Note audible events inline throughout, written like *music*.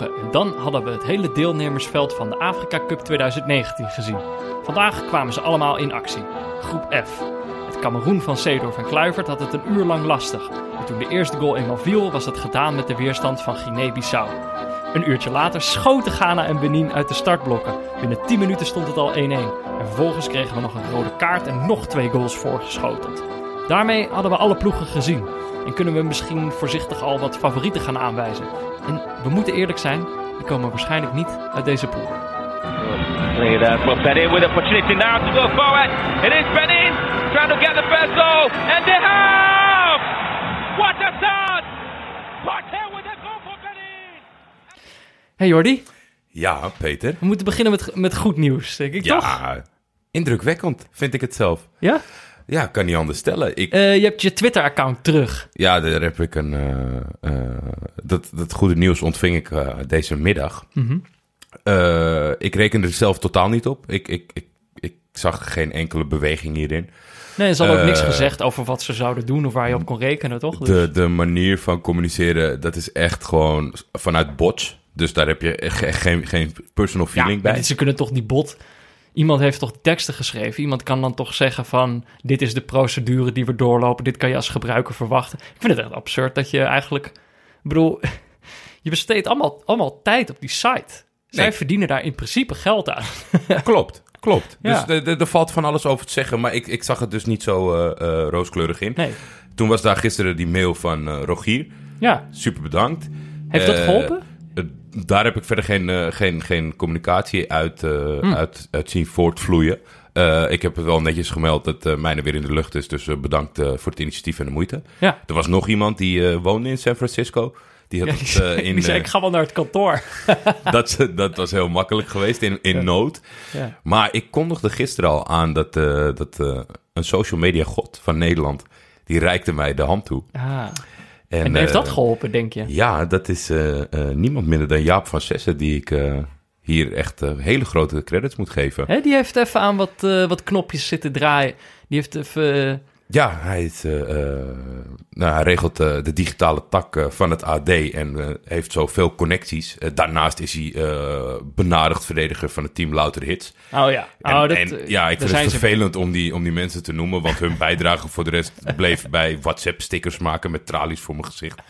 En dan hadden we het hele deelnemersveld van de Afrika Cup 2019 gezien. Vandaag kwamen ze allemaal in actie. Groep F. Het Cameroen van Seedorf en Kluivert had het een uur lang lastig. En toen de eerste goal eenmaal viel, was het gedaan met de weerstand van Guinea-Bissau. Een uurtje later schoten Ghana en Benin uit de startblokken. Binnen 10 minuten stond het al 1-1. En vervolgens kregen we nog een rode kaart en nog twee goals voorgeschoteld. Daarmee hadden we alle ploegen gezien. En kunnen we misschien voorzichtig al wat favorieten gaan aanwijzen. En we moeten eerlijk zijn, die komen waarschijnlijk niet uit deze pool. Play there for Benin with opportunity now to go forward. It is Benin trying to get the first goal, and they have! What a start! Partey with a goal for Benin! Hey Jordi, Ja, Peter. we moeten beginnen met, met goed nieuws, denk ik toch? Ja, indrukwekkend vind ik het zelf. Ja? Ja, kan niet anders stellen. Ik, Eh, je hebt je Twitter-account terug. ja, daar heb ik een. eh, eh, dat, dat goede nieuws ontving ik deze middag. Mhm. Ik rekende er zelf totaal niet op. Ik, ik, ik, ik zag geen enkele beweging hierin. Nee, ze hadden ook niks gezegd over wat ze zouden doen of waar je op kon rekenen, toch? Dus- De, de manier van communiceren, dat is echt gewoon vanuit bots. Dus daar heb je echt geen, geen personal feeling ja, bij. Ze kunnen toch die bot... Iemand heeft toch teksten geschreven? Iemand kan dan toch zeggen van... dit is de procedure die we doorlopen. Dit kan je als gebruiker verwachten. Ik vind het echt absurd dat je eigenlijk... Ik bedoel, *laughs* je besteedt allemaal, allemaal tijd op die site. Zij Nee. verdienen daar in principe geld aan. *laughs* Klopt, klopt. Ja. Dus er- valt van alles over te zeggen, maar ik, ik zag het dus niet zo eh, eh, rooskleurig in. Nee. Toen was daar gisteren die mail van eh, Rogier. Ja, Super bedankt. heeft dat Eh, geholpen? Daar heb ik verder geen, eh, geen, geen communicatie uit, eh, Hm. uit, uit zien voortvloeien. Eh, ik heb het wel netjes gemeld dat eh mijne weer in de lucht is. Dus bedankt voor het initiatief en de moeite. Ja. Er was nog iemand die woonde in San Francisco. Die had Ja, het die, in. die zei, ik ga wel naar het kantoor. *laughs* dat, dat was heel makkelijk geweest in, in nood. Ja. Maar ik kondigde gisteren al aan dat, dat een social media god van Nederland... die reikte mij de hand toe. Ah. En, eh, heeft dat geholpen, denk je? Ja, dat is eh, eh, niemand minder dan Jaap van Sessen... die ik eh, hier echt eh, hele grote credits moet geven. Die heeft even aan wat, eh, wat knopjes zitten draaien. Die heeft even... Ja, hij, eh, eh, nou, hij regelt eh, de digitale tak van het AD en heeft zo veel connecties. Daarnaast is hij benadigd verdediger van het team Louter Hits. Oh ja. En, oh, dat, en ja, ik vind het vervelend om die, om die mensen te noemen, want hun bijdrage voor de rest *laughs* bleef bij WhatsApp-stickers maken met tralies voor mijn gezicht.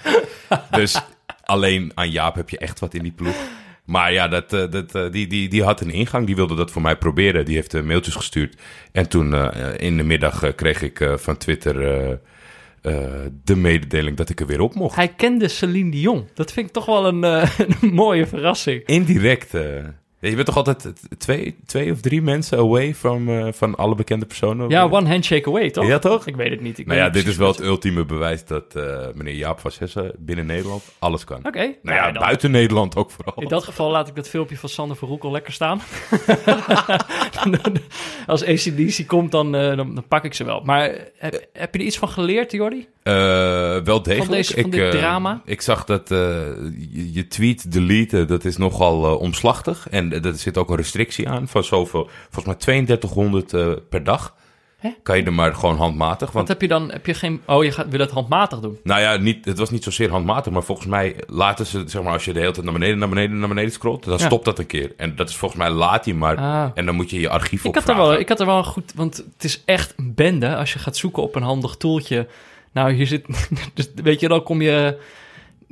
Dus alleen aan Jaap heb je echt wat in die ploeg. Maar ja, dat, eh, dat, eh, die, die, die had een ingang, die wilde dat voor mij proberen. Die heeft eh, mailtjes gestuurd. En toen in de middag kreeg ik van Twitter de mededeling dat ik er weer op mocht. Hij kende Celine Dion. Dat vind ik toch wel een, *laughs* een mooie verrassing. Indirect. Je bent toch altijd twee, twee of drie mensen away from, eh, van alle bekende personen? Ja, one handshake away, toch? Ja, toch? Ik weet het niet. Ik Nou ja, dit is wel het ultieme bewijs dat eh, meneer Jaap van Sessen binnen Nederland alles kan. Oké. Nou nou ja, buiten Nederland ook vooral. In dat geval laat ik dat filmpje van Sander Verhoek al lekker staan. *laughs* *laughs* Als ACDC komt, dan, eh, dan, dan pak ik ze wel. Maar heb, heb je er iets van geleerd, Jordi? Eh, wel degelijk. Van deze- van ik, dit eh, drama? Ik zag dat eh, je, je tweet deleten, dat is nogal omslachtig. En er zit ook een restrictie aan van zoveel, volgens mij 3200 eh, per dag. Hè? Kan je er maar gewoon handmatig. Wat Want heb je dan? Heb je geen... Oh, je gaat, wil het handmatig doen? Nou ja, niet, het was niet zozeer handmatig, maar volgens mij laten ze, zeg maar, als je de hele tijd naar beneden, naar beneden, naar beneden scrolt, dan Ja. stopt dat een keer. En dat is volgens mij laat hij maar. Ah. En dan moet je je archief Ik had, er wel, ik had er wel een goed... Want het is echt een bende als je gaat zoeken op een handig toeltje. Nou, hier zit... *laughs* Dus, weet je, dan kom je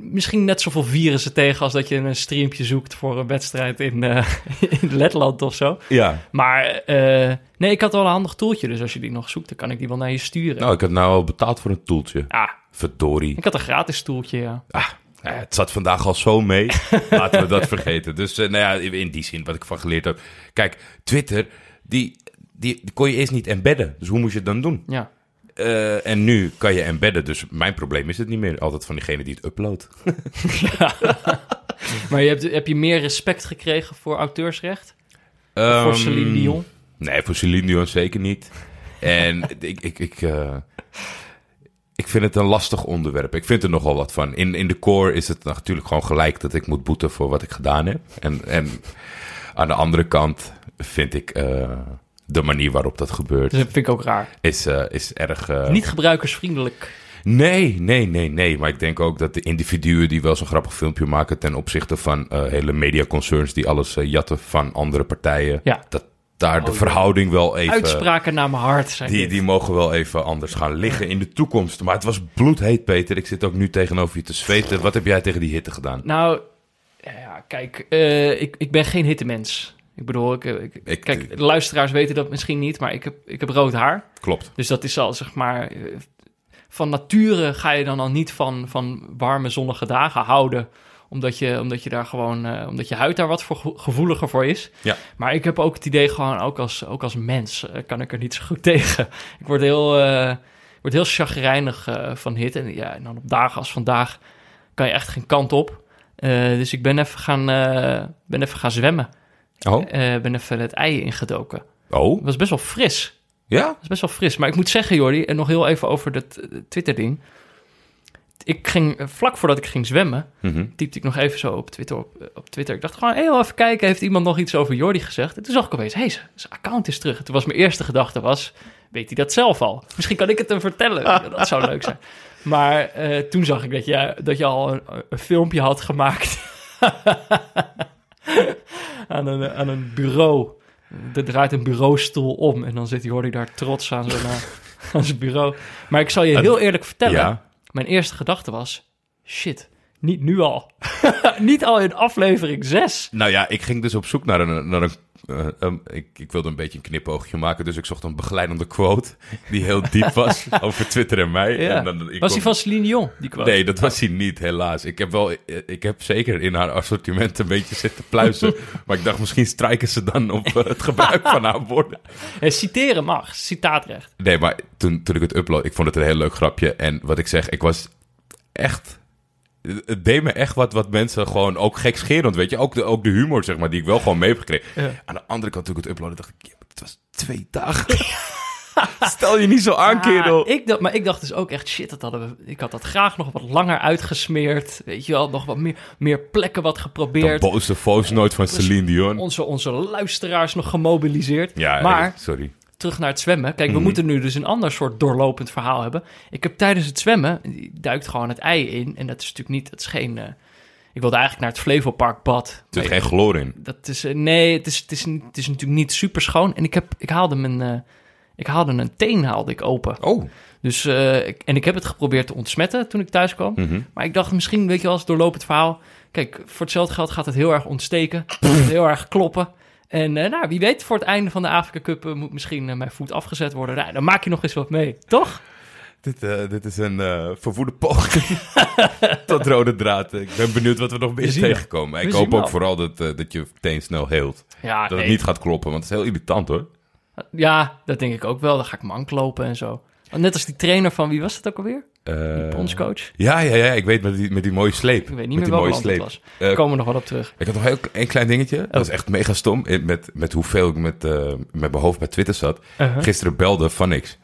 misschien net zoveel virussen tegen... als dat je een streampje zoekt voor een wedstrijd in, eh, *laughs* in Letland of zo. Ja. Maar eh, nee, ik had wel een handig toeltje. Dus als je die nog zoekt, dan kan ik die wel naar je sturen. Nou, ik heb nou al betaald voor een toeltje. Ah, Verdorie. ik had een gratis toeltje, ja. Ah, ja, het zat vandaag al zo mee. *laughs* Laten we dat vergeten. Dus eh, nou ja, in die zin wat ik van geleerd heb. Kijk, Twitter, die, die, die kon je eerst niet embedden. Dus hoe moest je het dan doen? ja. Eh, en nu kan je embedden. Dus mijn probleem is het niet meer. Altijd van diegene die het uploadt. *laughs* Maar je hebt, heb je meer respect gekregen voor auteursrecht? voor Ehm, Celine Dion? Nee, voor Celine Dion zeker niet. En *laughs* ik, ik, ik, eh, ik vind het een lastig onderwerp. Ik vind er nogal wat van. In, in de core is het natuurlijk gewoon gelijk dat ik moet boeten voor wat ik gedaan heb. En, en aan de andere kant vind ik eh, de manier waarop dat gebeurt, Dus dat vind ik ook raar. is, eh, is erg... eh, Niet gebruikersvriendelijk. Nee, nee, nee, nee. Maar ik denk ook dat de individuen die wel zo'n grappig filmpje maken ten opzichte van eh, hele mediaconcerns die alles jatten van andere partijen, Ja. dat daar de Oh, ja. verhouding wel even. Uitspraken naar mijn hart zijn Die, dit. die mogen wel even anders gaan liggen in de toekomst. Maar het was bloedheet, Peter. Ik zit ook nu tegenover je te zweten. Wat heb jij tegen die hitte gedaan? Nou, ja, kijk, ik, ik ben geen hittemens. Ik bedoel, ik, ik, Ik- kijk, de luisteraars weten dat misschien niet, maar ik heb, ik heb rood haar. Klopt. Dus dat is al, zeg maar, eh, van nature ga je dan al niet van, van warme zonnige dagen houden. Omdat je, omdat je daar gewoon, eh, omdat je huid daar wat voor gevo- gevoeliger voor is. Ja. Maar ik heb ook het idee gewoon, ook als, ook als mens eh, kan ik er niet zo goed *laughs* tegen. Ik word heel, eh, ik word heel chagrijnig eh, van hitte. En, ja, en dan op dagen als vandaag kan je echt geen kant op. Eh, dus ik ben even gaan, eh, ben even gaan zwemmen. Oh? Eh, ben even het ei ingedoken. Oh? Het was best wel fris. Ja? Dat is best wel fris. Maar ik moet zeggen, Jordi, en nog heel even over dat eh, Twitter-ding. Ik ging, eh, vlak voordat ik ging zwemmen, Mhm. typte ik nog even zo op Twitter. Op, op Twitter. Ik dacht gewoon, heel even kijken, heeft iemand nog iets over Jordi gezegd? En toen zag ik opeens, hé, hey, zijn account is terug. En toen was mijn eerste gedachte was, weet hij dat zelf al? Misschien kan ik het hem vertellen. *laughs* Dat zou leuk zijn. Maar toen zag ik dat je, dat je al een, een filmpje had gemaakt *laughs* *laughs* aan, een, aan een bureau. Er draait een bureaustoel om en dan zit Jordi daar trots aan zijn, *laughs* aan zijn bureau. Maar ik zal je heel eerlijk vertellen, Ja. mijn eerste gedachte was, shit, niet nu al. *laughs* niet al in aflevering 6. Nou ja, ik ging dus op zoek naar een... Naar een eh, um, ik, ik wilde een beetje een knipoogje maken, dus ik zocht een begeleidende quote die heel diep *laughs* was over Twitter en mij. Ja. En dan, ik was die van Celine Dion, die quote? Nee, dat was hij niet, helaas. Ik heb, wel, ik heb zeker in haar assortiment een beetje zitten pluizen. *laughs* maar ik dacht, misschien strijken ze dan op eh, het gebruik van haar woorden. Eh, citeren mag, citaatrecht. Nee, maar toen, toen ik het upload, ik vond het een heel leuk grapje. En wat ik zeg, ik was echt... Het deed me echt wat, wat mensen gewoon ook gekscherend, weet je. Ook de, ook de humor, zeg maar, die ik wel gewoon mee heb gekregen. Ja. Aan de andere kant, toen ik het uploadde, dacht ik... Ja, het was twee dagen. *laughs* Stel je niet zo aan, kerel. Ah, ik dacht, maar ik dacht dus ook echt, shit, dat hadden we, ik had dat graag nog wat langer uitgesmeerd. Weet je wel, nog wat meer, meer plekken wat De geprobeerd. boze voice nooit van Celine Dion. Onze, onze luisteraars nog gemobiliseerd. Ja, maar sorry. Terug naar het zwemmen. Kijk, we Mhm. moeten nu dus een ander soort doorlopend verhaal hebben. Ik heb tijdens het zwemmen, duikt gewoon het ei in. En dat is natuurlijk niet, dat is geen... eh, ik wilde eigenlijk naar het Flevopark bad. Er zit geen chloor in. Dat is, eh, nee, het is, het, is, niet- het is natuurlijk niet super schoon. En ik, heb, ik haalde mijn... eh, ik haalde een teen haalde ik open. Oh. Dus, ik- en ik heb het geprobeerd te ontsmetten toen ik thuis kwam. Mhm. Maar ik dacht misschien, weet je wel, als doorlopend verhaal... Kijk, voor hetzelfde geld gaat het heel erg ontsteken. *laughs* heel erg kloppen. En eh, nou, wie weet, voor het einde van de Afrika Cup eh, moet misschien eh, mijn voet afgezet worden. Nou, dan maak je nog eens wat mee, toch? Dit, dit is een verwoede poging *laughs* tot rode draad. Ik ben benieuwd wat we nog meer tegenkomen. We Ik hoop ook vooral dat, dat je teen snel heelt. Ja, Dat nee. het niet gaat kloppen, want het is heel irritant hoor. ja, dat denk ik ook wel. Dan ga ik mank lopen en zo. Net als die trainer van, wie was het ook alweer? Eh, Ons coach? Ja, ja, ja, ik weet met die, met die mooie sleep. Ik weet niet met meer die welk mooie land het sleep. was. Eh, Komen we nog wel op terug. Ik had nog heel, een klein dingetje. Dat is Oh. echt mega stom. Eh, Met, met hoeveel ik met, met mijn hoofd bij Twitter zat. Uh-huh. Gisteren belde van niks.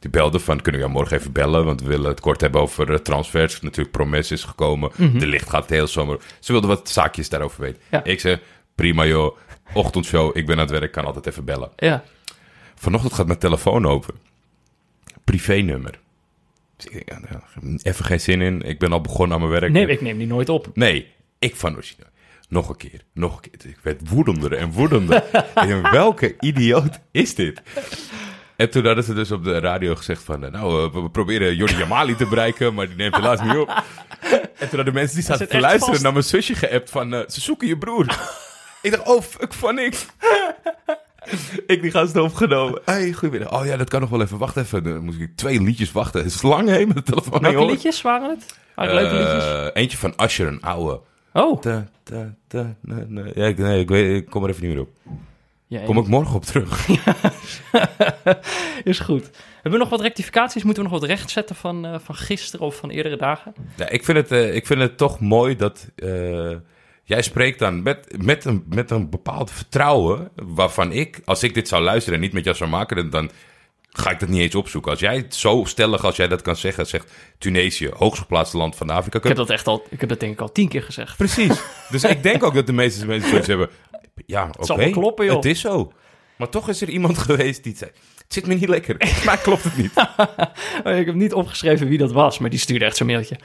Die belde van, kunnen we jou morgen even bellen? Want we willen het kort hebben over transfers. Natuurlijk, Promes is gekomen. Mhm. De licht gaat de hele zomer. Ze wilden wat zaakjes daarover weten. Ja. Ik zeg, prima joh. Ochtendshow, ik ben aan het werk, kan altijd even bellen. Ja. Vanochtend gaat mijn telefoon open. Privé-nummer. Dus ik denk, ja, nou, even geen zin in. Ik ben al begonnen aan mijn werk. Nee, ik neem die nooit op. Nee, ik van origineel. Nog een keer, nog een keer. Ik werd woedender en woedender. *laughs* denk, welke idioot is dit? En toen hadden ze dus op de radio gezegd van... eh, Nou, eh, we we proberen Jordi Jamali te bereiken, maar die neemt helaas niet op. En toen hadden mensen die zaten te luisteren vast. naar mijn zusje geappt van... eh, ze zoeken je broer. *laughs* ik dacht, oh, fuck van niks. *laughs* ik die gast opgenomen. Hey, goedemiddag. Oh ja, dat kan nog wel even. Wacht even. Dan moest ik twee liedjes wachten. Het is lang heen met de telefoon. Welke hoor. liedjes waren het? Het leuke liedjes? Eh, eentje van Asher, een oude. Oh, Ta, ta, ta, na, na. Ja, ik, nee, ik, weet, ik kom er even niet meer op. ja, Kom ik morgen op terug. *laughs* is goed. Hebben we nog wat rectificaties? Moeten we nog wat rechtzetten van, eh, van gisteren of van eerdere dagen? Ja, ik, vind het, eh, ik vind het toch mooi dat eh, jij spreekt dan met, met, een, met een bepaald vertrouwen. Waarvan ik, als ik dit zou luisteren en niet met jou zou maken, dan, ga ik dat niet eens opzoeken. Als jij het zo stellig als jij dat kan zeggen, zegt Tunesië, hoogst geplaatste land van Afrika Ik heb dat echt al, ik heb dat denk ik al tien keer gezegd. Precies. dus ik denk ook dat de meeste mensen zoiets hebben. Ja, oké. zal wel kloppen, joh. Het is zo. Maar toch is er iemand *laughs* geweest die zei... Het zit me niet lekker. *laughs* Mij klopt het niet. *laughs* Ik heb niet opgeschreven wie dat was, maar die stuurde echt zo'n mailtje.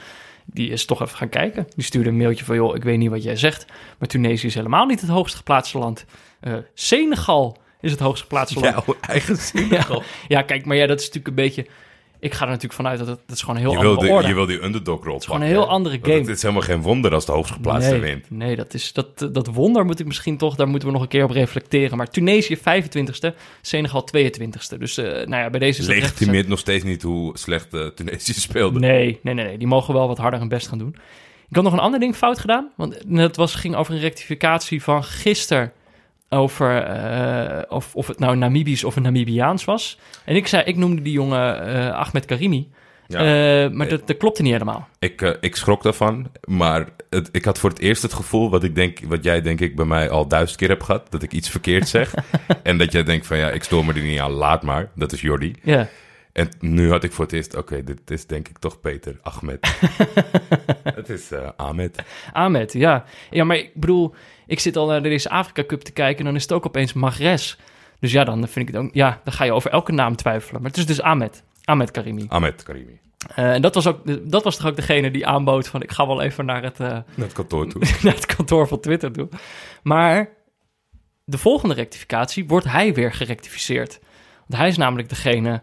Die is toch even gaan kijken. Die stuurde een mailtje van, joh, ik weet niet wat jij zegt, maar Tunesië is helemaal niet het hoogst geplaatste land. Eh, Senegal is het hoogst geplaatste *laughs* land. Jouw eigen *laughs* Senegal. Ja, kijk, maar ja, dat is natuurlijk een beetje... Ik ga er natuurlijk vanuit dat het dat is gewoon een heel Je wil, andere de, orde. je wil die underdog rol gewoon een heel andere game. Het is helemaal geen wonder als de hoogst geplaatste nee, wint. Nee, dat, is, dat, dat wonder moet ik misschien toch, daar moeten we nog een keer op reflecteren. Maar Tunesië 25ste, Senegal 22ste. Dus eh, nou ja, bij deze is Legitimeert nog steeds niet hoe slecht uh, Tunesië speelde. Nee, nee, nee, nee, die mogen wel wat harder hun best gaan doen. Ik had nog een ander ding fout gedaan. Want het was, ging over een rectificatie van gisteren. Over eh, of, of het nou Namibisch of een Namibiaans was. En ik zei, ik noemde die jongen eh, Ahmed Karimi. Ja. Eh, maar dat, dat klopte niet helemaal. Ik, ik schrok daarvan, maar het, ik had voor het eerst het gevoel... Wat, ik denk, wat jij denk ik bij mij al duizend keer hebt gehad... dat ik iets verkeerd zeg. *laughs* en dat jij denkt van ja, ik stoor me er niet aan, laat maar. Dat is Jordi. Ja. En nu had ik voor het eerst, oké, dit is denk ik toch Peter, Ahmed. *laughs* het is eh, Ahmed. Ahmed, ja. Ja, maar ik bedoel, ik zit al naar deze Afrika Cup te kijken en dan is het ook opeens Magres. Dus ja, dan vind ik het ook, ja, dan ga je over elke naam twijfelen. Maar het is dus Ahmed, Ahmed Karimi. Ahmed Karimi. Eh, en dat was, ook, dat was toch ook degene die aanbood van, ik ga wel even naar het, eh, Naar het kantoor toe. *laughs* naar het kantoor van Twitter toe. Maar de volgende rectificatie wordt hij weer gerectificeerd. Want hij is namelijk degene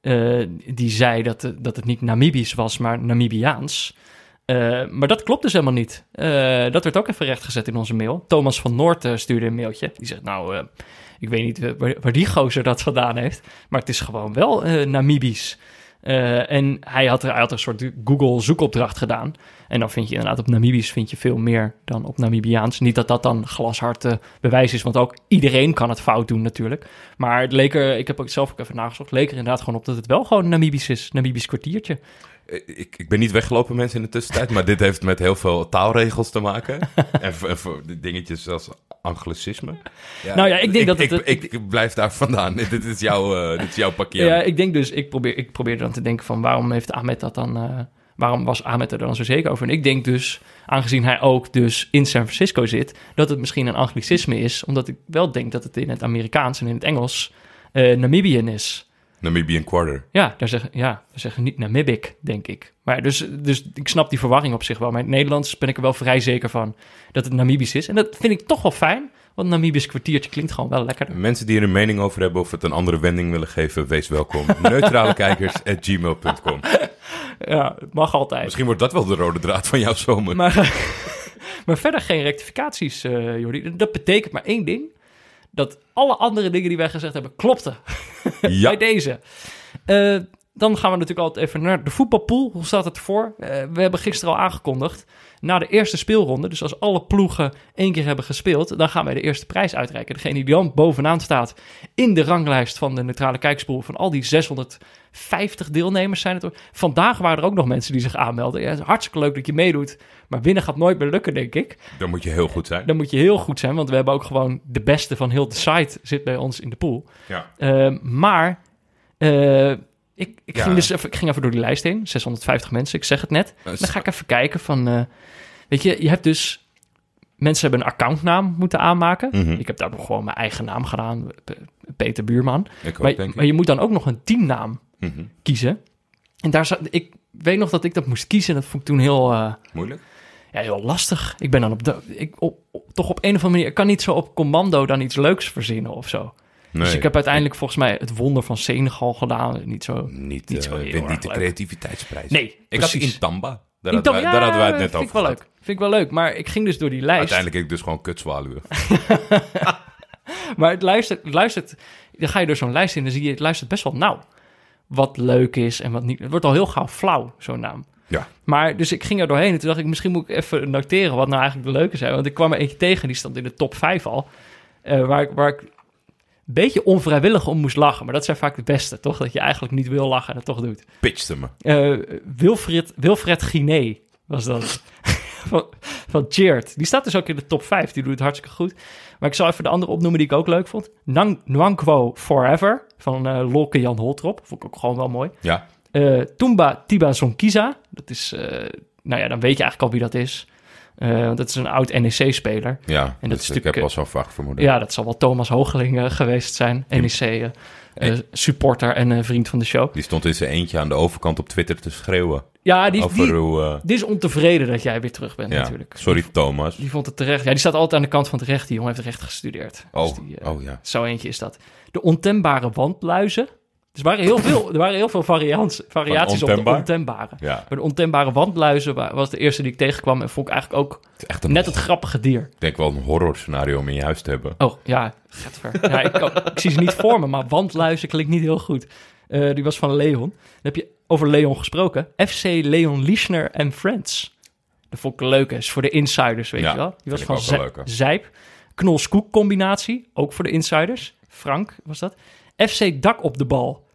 eh, die zei dat, het- dat het niet Namibisch was, maar Namibiaans. Eh, maar dat klopt dus helemaal niet. Eh, dat werd ook even rechtgezet in onze mail. Thomas van Noort eh, stuurde een mailtje. Die zegt, nou, eh, ik weet niet eh, waar, waar die gozer dat vandaan heeft. Maar het is gewoon wel eh, Namibisch. Eh, en hij had, er, hij had een soort Google zoekopdracht gedaan. En dan vind je inderdaad op Namibisch vind je veel meer dan op Namibiaans. Niet dat dat dan glashard eh, bewijs is, want ook iedereen kan het fout doen natuurlijk. Maar het leek er, ik heb ook zelf ook even nagezocht, leek er inderdaad gewoon op dat het wel gewoon Namibisch is. Namibisch kwartiertje. Ik, ik ben niet weggelopen, mensen, in de tussentijd. Maar dit heeft met heel veel taalregels te maken. *laughs* en voor, en voor die dingetjes als anglicisme. Nou ja, ik denk dat ik, het- Ik, ik blijf daar vandaan. *laughs* dit, is jouw, eh, dit is jouw pakje. Ja, ik denk dus, ik probeer, ik probeer dan te denken van waarom heeft Ahmed dat dan, eh, waarom was Ahmed er dan zo zeker over? En ik denk dus, aangezien hij ook dus in San Francisco zit, dat het misschien een anglicisme is, omdat ik wel denk dat het in het Amerikaans en in het Engels eh Namibian is. Namibian Quarter. Ja, daar zeggen, ja, daar zeggen niet Namibic, denk ik. Maar dus, dus ik snap die verwarring op zich wel. Maar in het Nederlands ben ik er wel vrij zeker van dat het Namibisch is. En dat vind ik toch wel fijn, want Namibisch kwartiertje klinkt gewoon wel lekkerder. Mensen die er een mening over hebben of het een andere wending willen geven, wees welkom. *laughs* Neutralekijkers.gmail.com *laughs* Ja, het mag altijd. Misschien wordt dat wel de rode draad van jouw zomer. Maar, *laughs* maar verder geen rectificaties, eh Jordi. Dat betekent maar één ding. Dat alle andere dingen die wij gezegd hebben, klopten. ja, *laughs* Bij deze. Eh, dan gaan we natuurlijk altijd even naar de voetbalpool. Hoe staat het ervoor? Eh, we hebben gisteren al aangekondigd. Na de eerste speelronde, dus als alle ploegen één keer hebben gespeeld, dan gaan wij de eerste prijs uitreiken. Degene die dan bovenaan staat in de ranglijst van de neutrale kijkspoel van al die 650 deelnemers zijn het. Vandaag waren er ook nog mensen die zich aanmelden. Ja, het is hartstikke leuk dat je meedoet, maar winnen gaat nooit meer lukken, denk ik. dan moet je heel goed zijn. Dan moet je heel goed zijn, want we hebben ook gewoon de beste van heel de site zit bij ons in de pool. Ja. Uh, maar uh, ik, ik, Ja. ging dus even, ik ging even door die lijst heen. 650 mensen, ik zeg het net. Is- Dan ga ik even kijken van... Uh, weet je, je hebt dus... Mensen hebben een accountnaam moeten aanmaken. Mhm. Ik heb daar gewoon mijn eigen naam gedaan. Peter Buurman. Ook, Maar, maar je moet dan ook nog een teamnaam Mhm. kiezen. En daar zat, ik weet nog dat ik dat moest kiezen. Dat vond ik toen heel... Uh, Moeilijk? ja, heel lastig. Ik ben dan op de... Ik, op, op- toch op een of andere manier... Ik kan niet zo op commando dan iets leuks verzinnen of zo. Nee. Dus ik heb uiteindelijk volgens mij het wonder van Senegal gedaan. Niet zo... niet, niet eh, zo niet de creativiteitsprijs. Nee, Ik had in Tamba. Daar, In hadden wij, Tam- daar hadden wij het net vind over ik wel gehad. leuk. Vind ik wel leuk. Maar ik ging dus door die lijst. Uiteindelijk heb ik dus gewoon kutzwaluwen. *laughs* Maar het luistert, luistert... Dan ga je door zo'n lijst in en dan zie je... Het luistert best wel nauw. Wat leuk is en wat niet. Het wordt al heel gauw flauw, zo'n naam. Ja. Maar dus ik ging er doorheen en toen dacht ik... Misschien moet ik even noteren wat nou eigenlijk de leuke zijn. Want ik kwam er eentje tegen, die stond in de top 5 al. eh, waar, ik, waar ik beetje onvrijwillig om moest lachen. Maar dat zijn vaak de beste, toch? Dat je eigenlijk niet wil lachen en het toch doet. Pitchte me. Eh, Wilfred, Wilfred Guiné was dat. *laughs* van, van Cheert. Die staat dus ook in de top 5. Die doet het hartstikke goed. Maar ik zal even de andere opnoemen die ik ook leuk vond. Nang, Nwankwo Forever van eh Lolke Jan Holtrop. Vond ik ook gewoon wel mooi. Ja. Eh Tumba Tiba Zonkiza. Dat is, eh, nou ja, dan weet je eigenlijk al wie dat is. Eh, want dat is een oud NEC-speler. Ja, dat dus is ik heb eh, wel zo'n vermoeden. Ja, dat zal wel Thomas Hogeling eh, geweest zijn. NEC. eh, eh, supporter en eh, vriend van de show. Die stond in zijn eentje aan de overkant op Twitter te schreeuwen. Ja, die, die, hoe... eh, die is ontevreden dat jij weer terug bent ja. natuurlijk. Sorry Thomas. Die vond het terecht. Ja, die staat altijd aan de kant van het recht. Die jongen heeft recht gestudeerd. Oh, Dus die, eh, oh ja. Zo eentje is dat. De ontembare wandluizen. Er waren heel veel, er waren heel veel variants, variaties op de ontembare. Ja, Maar de ontembare wandluizen wa- was de eerste die ik tegenkwam. En vond ik eigenlijk ook het is echt een, net het grappige dier. ik denk wel een horror scenario om in je huis te hebben. Oh, ja, gaat ver. Ja, ik, kan- ik zie ze niet voor me, maar wandluizen klinkt niet heel goed. Eh, die was van Leon. Dan heb je over Leon gesproken. FC Leon Lischner en Friends. Dat vond ik een leuke. Is voor de insiders, weet Ja, je wel. Die was van. Zijp. Knols-Koek combinatie. Ook voor de insiders. Frank was dat. FC Dak op de bal.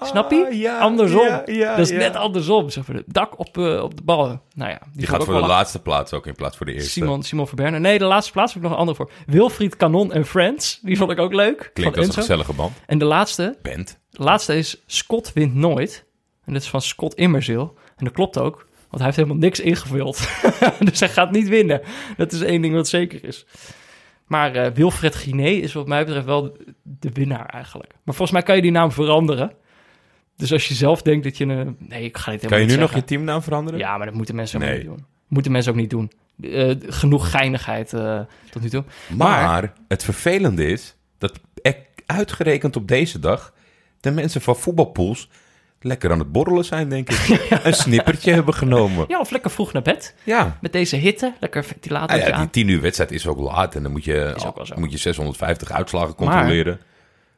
Snap je? Ah, ja, andersom. ja, ja, dat is ja. net andersom. Zeg maar, de dak op, eh, op de bal. Nou ja, die, gaat voor de laatste plaats ook in plaats voor de eerste. Simon, Simon Verberne. Nee, de laatste plaats heb ik nog een andere voor. Wilfried Kanon en Friends. Die vond ik ook leuk. Klinkt als een gezellige band. En de laatste, Band. de laatste is Scott wint nooit. En dat is van Scott Immerzeel. En dat klopt ook, want hij heeft helemaal niks ingevuld. *laughs* dus hij gaat niet winnen. Dat is één ding wat zeker is. Maar eh, Wilfred Guiné is wat mij betreft wel de, winnaar eigenlijk. Maar volgens mij kan je die naam veranderen. Dus als je zelf denkt dat je een... Nee, ik ga dit helemaal Kan je nu nog je teamnaam veranderen? Ja, maar dat moeten mensen ook Nee. niet doen. Moeten mensen ook niet doen. Eh, genoeg geinigheid eh, tot nu toe. Maar, het vervelende is dat er uitgerekend op deze dag de mensen van voetbalpools lekker aan het borrelen zijn, denk ik. *laughs* Een snippertje hebben genomen. Ja, of lekker vroeg naar bed. Ja. Met deze hitte. Lekker ventilator Ah ja, die aan. 10 uur wedstrijd is ook laat en dan moet je, moet je 650 uitslagen controleren.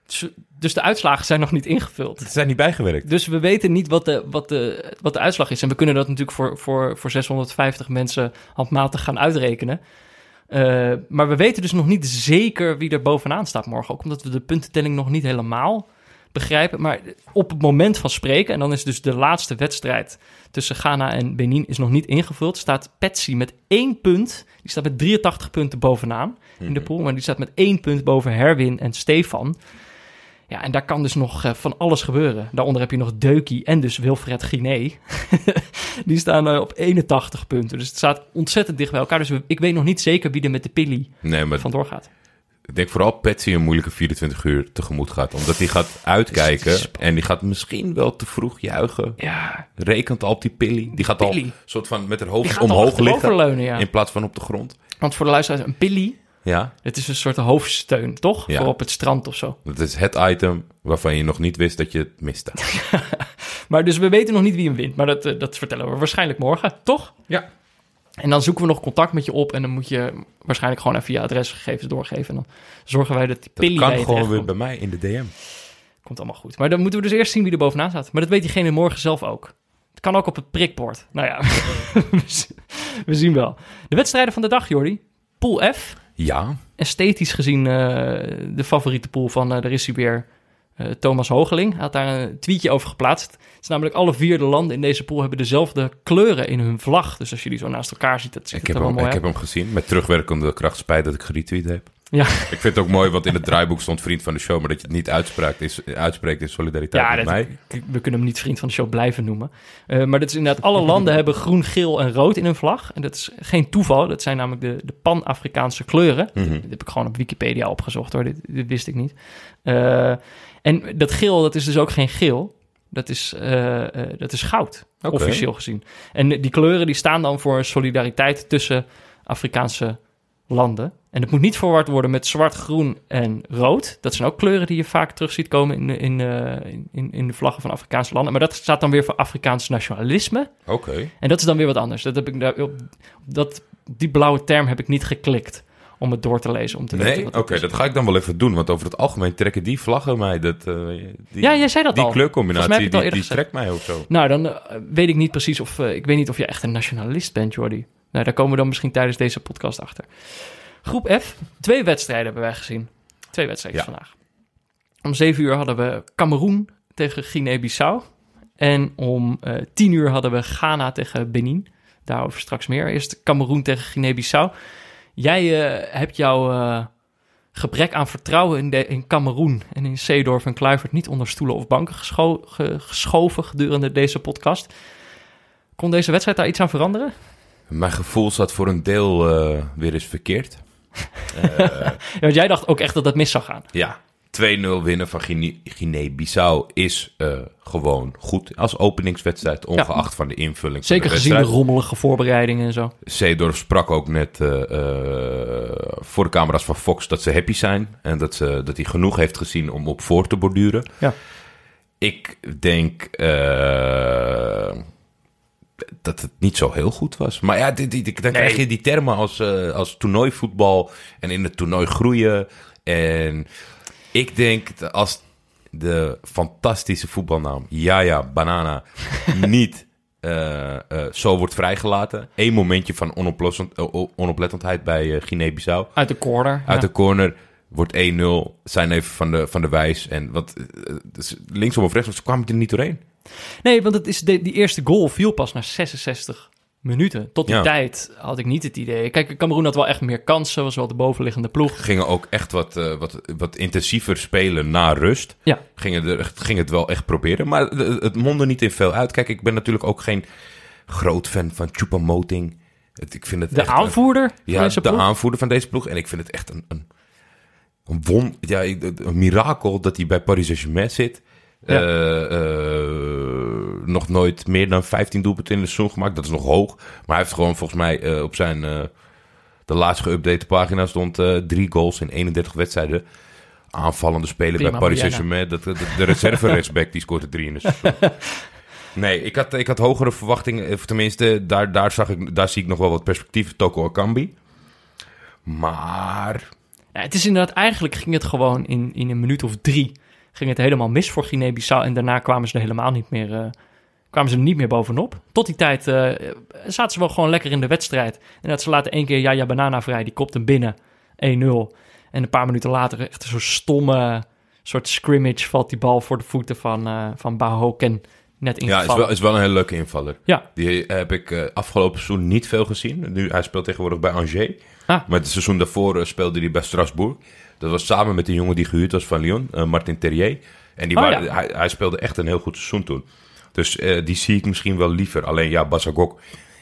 Dus- Dus de uitslagen zijn nog niet ingevuld. Ze zijn niet bijgewerkt. Dus we weten niet wat de, wat de, wat de uitslag is. En we kunnen dat natuurlijk voor, voor, voor 650 mensen handmatig gaan uitrekenen. Eh, maar we weten dus nog niet zeker wie er bovenaan staat morgen. Ook omdat we de puntentelling nog niet helemaal begrijpen. Maar op het moment van spreken, en dan is dus de laatste wedstrijd tussen Ghana en Benin is nog niet ingevuld, staat Patsy met één punt. Die staat met 83 punten bovenaan in de pool. Maar die staat met één punt boven Herwin en Stefan. Ja, en daar kan dus nog eh, van alles gebeuren. Daaronder heb je nog Deukie en dus Wilfred Guiné. *laughs* die staan eh, op 81 punten. Dus het staat ontzettend dicht bij elkaar. Dus ik weet nog niet zeker wie er met de pilly Nee, maar vandoor gaat. Ik denk vooral Patsy een moeilijke 24 uur tegemoet gaat. Omdat die gaat uitkijken en die gaat misschien wel te vroeg juichen. Ja, Rekent al op die pilly. Die gaat al soort van met haar die hoofd omhoog liggen. leunen, ja. In plaats van op de grond. Want voor de luisteraars, een pilly, Ja, het is een soort hoofdsteun, toch? Ja. Voor op het strand of zo. dat is het item waarvan je nog niet wist dat je het miste. *laughs* Maar dus we weten nog niet wie hem wint. Maar dat, eh, dat vertellen we waarschijnlijk morgen, toch? Ja. En dan zoeken we nog contact met je op. En dan moet je waarschijnlijk gewoon even je adresgegevens doorgeven. En dan zorgen wij dat die Dat pilly bij kan gewoon weer bij mij in de DM. Komt allemaal goed. Maar dan moeten we dus eerst zien wie er bovenaan staat. Maar dat weet diegene morgen zelf ook. Het kan ook op het prikbord. Nou ja, *laughs* we zien wel. De wedstrijden van de dag, Jordi. Pool F. Ja, Esthetisch gezien eh, de favoriete pool van, daar is hij weer, Thomas Hogeling. Had daar een tweetje over geplaatst. Het is namelijk alle vier de landen in deze pool hebben dezelfde kleuren in hun vlag. Dus als je die zo naast elkaar ziet, dat ziet ik heb, hem, mooi ik heb hem gezien. Met terugwerkende kracht spijt dat ik geretweet heb. Ja. Ik vind het ook mooi, want in het draaiboek stond vriend van de show. Maar dat je het niet uitspreekt is, uitspreekt in solidariteit Ja, met dat- mij. we kunnen hem niet vriend van de show blijven noemen. Eh, maar dat is inderdaad, alle landen hebben groen, geel en rood in hun vlag. En dat is geen toeval. Dat zijn namelijk de, de Pan-Afrikaanse kleuren. Mhm. Dit heb ik gewoon op Wikipedia opgezocht hoor. Dit, dit wist ik niet. Eh, en dat geel, dat is dus ook geen geel. Dat is, eh, eh, dat is goud, officieel gezien. En die kleuren die staan dan voor solidariteit tussen Afrikaanse landen. En het moet niet verward worden met zwart, groen en rood. Dat zijn ook kleuren die je vaak terug ziet komen in, in, eh, in, in de vlaggen van Afrikaanse landen. Maar dat staat dan weer voor Afrikaans nationalisme. Oké. En dat is dan weer wat anders. Dat heb ik daar, op, dat, die blauwe term heb ik niet geklikt om het door te lezen. Om te Nee, oké, dat ga ik dan wel even doen. Want over het algemeen trekken die vlaggen mij. Dat, eh, die, Ja, jij zei dat die al. Kleurcombinatie, die, die trekt mij ook zo. Nou, dan eh, weet ik niet precies of... eh, ik weet niet of je echt een nationalist bent, Jordi. Nou, daar komen we dan misschien tijdens deze podcast achter. Groep F. Twee wedstrijden hebben wij gezien. Twee wedstrijden Ja. vandaag. Om zeven uur hadden we Cameroen tegen Guinea-Bissau. En om tien uur hadden we Ghana tegen Benin. Daarover straks meer. Eerst Cameroen tegen Guinea-Bissau. Jij eh, hebt jouw eh, gebrek aan vertrouwen in, de, in Cameroen en in Seedorf en Kluivert niet onder stoelen of banken gescho- ge- geschoven gedurende deze podcast. Kon deze wedstrijd daar iets aan veranderen? Mijn gevoel zat voor een deel eh, weer eens verkeerd. *laughs* Ja, want jij dacht ook echt dat dat mis zou gaan. ja, 2-0 winnen van Guine- Guinea-Bissau is eh, gewoon goed als openingswedstrijd, ongeacht van de invulling. van Zeker de gezien de rommelige voorbereidingen en zo. Seedorf sprak ook net eh, eh, voor de camera's van Fox dat ze happy zijn. En dat, ze, dat hij genoeg heeft gezien om op voor te borduren. Ja. Ik denk dat het niet zo heel goed was. Maar ja, dan krijg je die termen als, als toernooivoetbal en in het toernooi groeien. En ik denk dat als de fantastische voetbalnaam Ja Ja Banana *laughs* niet eh, eh, zo wordt vrijgelaten. Eén momentje van onoplossend, eh, o- onoplettendheid bij eh Guinea-Bissau. Uit de corner. Uit de corner wordt 1-0. Zijn even van de, van de wijs. En wat, eh, dus linksom of rechtsom, ze kwamen er niet doorheen. Nee, want het is de, die eerste goal viel pas na 66 minuten. Tot die Ja. tijd had ik niet het idee. Kijk, Cameroen had wel echt meer kansen. Was wel de bovenliggende ploeg. Gingen ook echt wat, eh, wat, wat intensiever spelen na rust. Ja. Gingen, er, gingen het wel echt proberen. Maar het, het mondde niet in veel uit. Kijk, ik ben natuurlijk ook geen groot fan van Choupo-Moting. Het- Ik vind het De een- aanvoerder van Ja, deze de aanvoerder van deze ploeg. En ik vind het echt een, een, een, won, ja, een mirakel dat hij bij Paris Saint-Germain zit. Ja. Eh, eh, nog nooit meer dan 15 doelpunten in de seizoen gemaakt. Dat is nog hoog. Maar hij heeft gewoon volgens mij eh, op zijn... eh, de laatst geüpdate pagina stond eh, drie goals in 31 wedstrijden. Aanvallende speler Prima, bij Paris. Saint-Germain. Dat, de, de reserve rechtsback die scoorde drie in de seizoen. *laughs* Nee, ik had, ik had hogere verwachtingen. Of tenminste, daar, daar, zag ik, daar zie ik nog wel wat perspectief. Toko Akambi. Maar Ja, het is inderdaad, eigenlijk ging het gewoon in, in een minuut of drie... ging het helemaal mis voor Guinea-Bissau. En daarna kwamen ze er helemaal niet meer... kwamen ze er niet meer bovenop. Tot die tijd eh, zaten ze wel gewoon lekker in de wedstrijd. En dat ze laten één keer Jaja Banana vrij. Die kopt hem binnen. 1-0. En een paar minuten later echt zo'n stomme soort scrimmage... valt die bal voor de voeten van, eh van Bahoken net ja, is wel, is wel een hele leuke invaller. Ja, Die heb ik eh, afgelopen seizoen niet veel gezien. Nu, hij speelt tegenwoordig bij Angers. Ah. Maar het seizoen daarvoor speelde hij bij Strasbourg. Dat was samen met de jongen die gehuurd was van Lyon, Martin Terrier. En die Oh, waren, ja. hij, hij speelde echt een heel goed seizoen toen. Dus eh, die zie ik misschien wel liever. Alleen ja, Basagok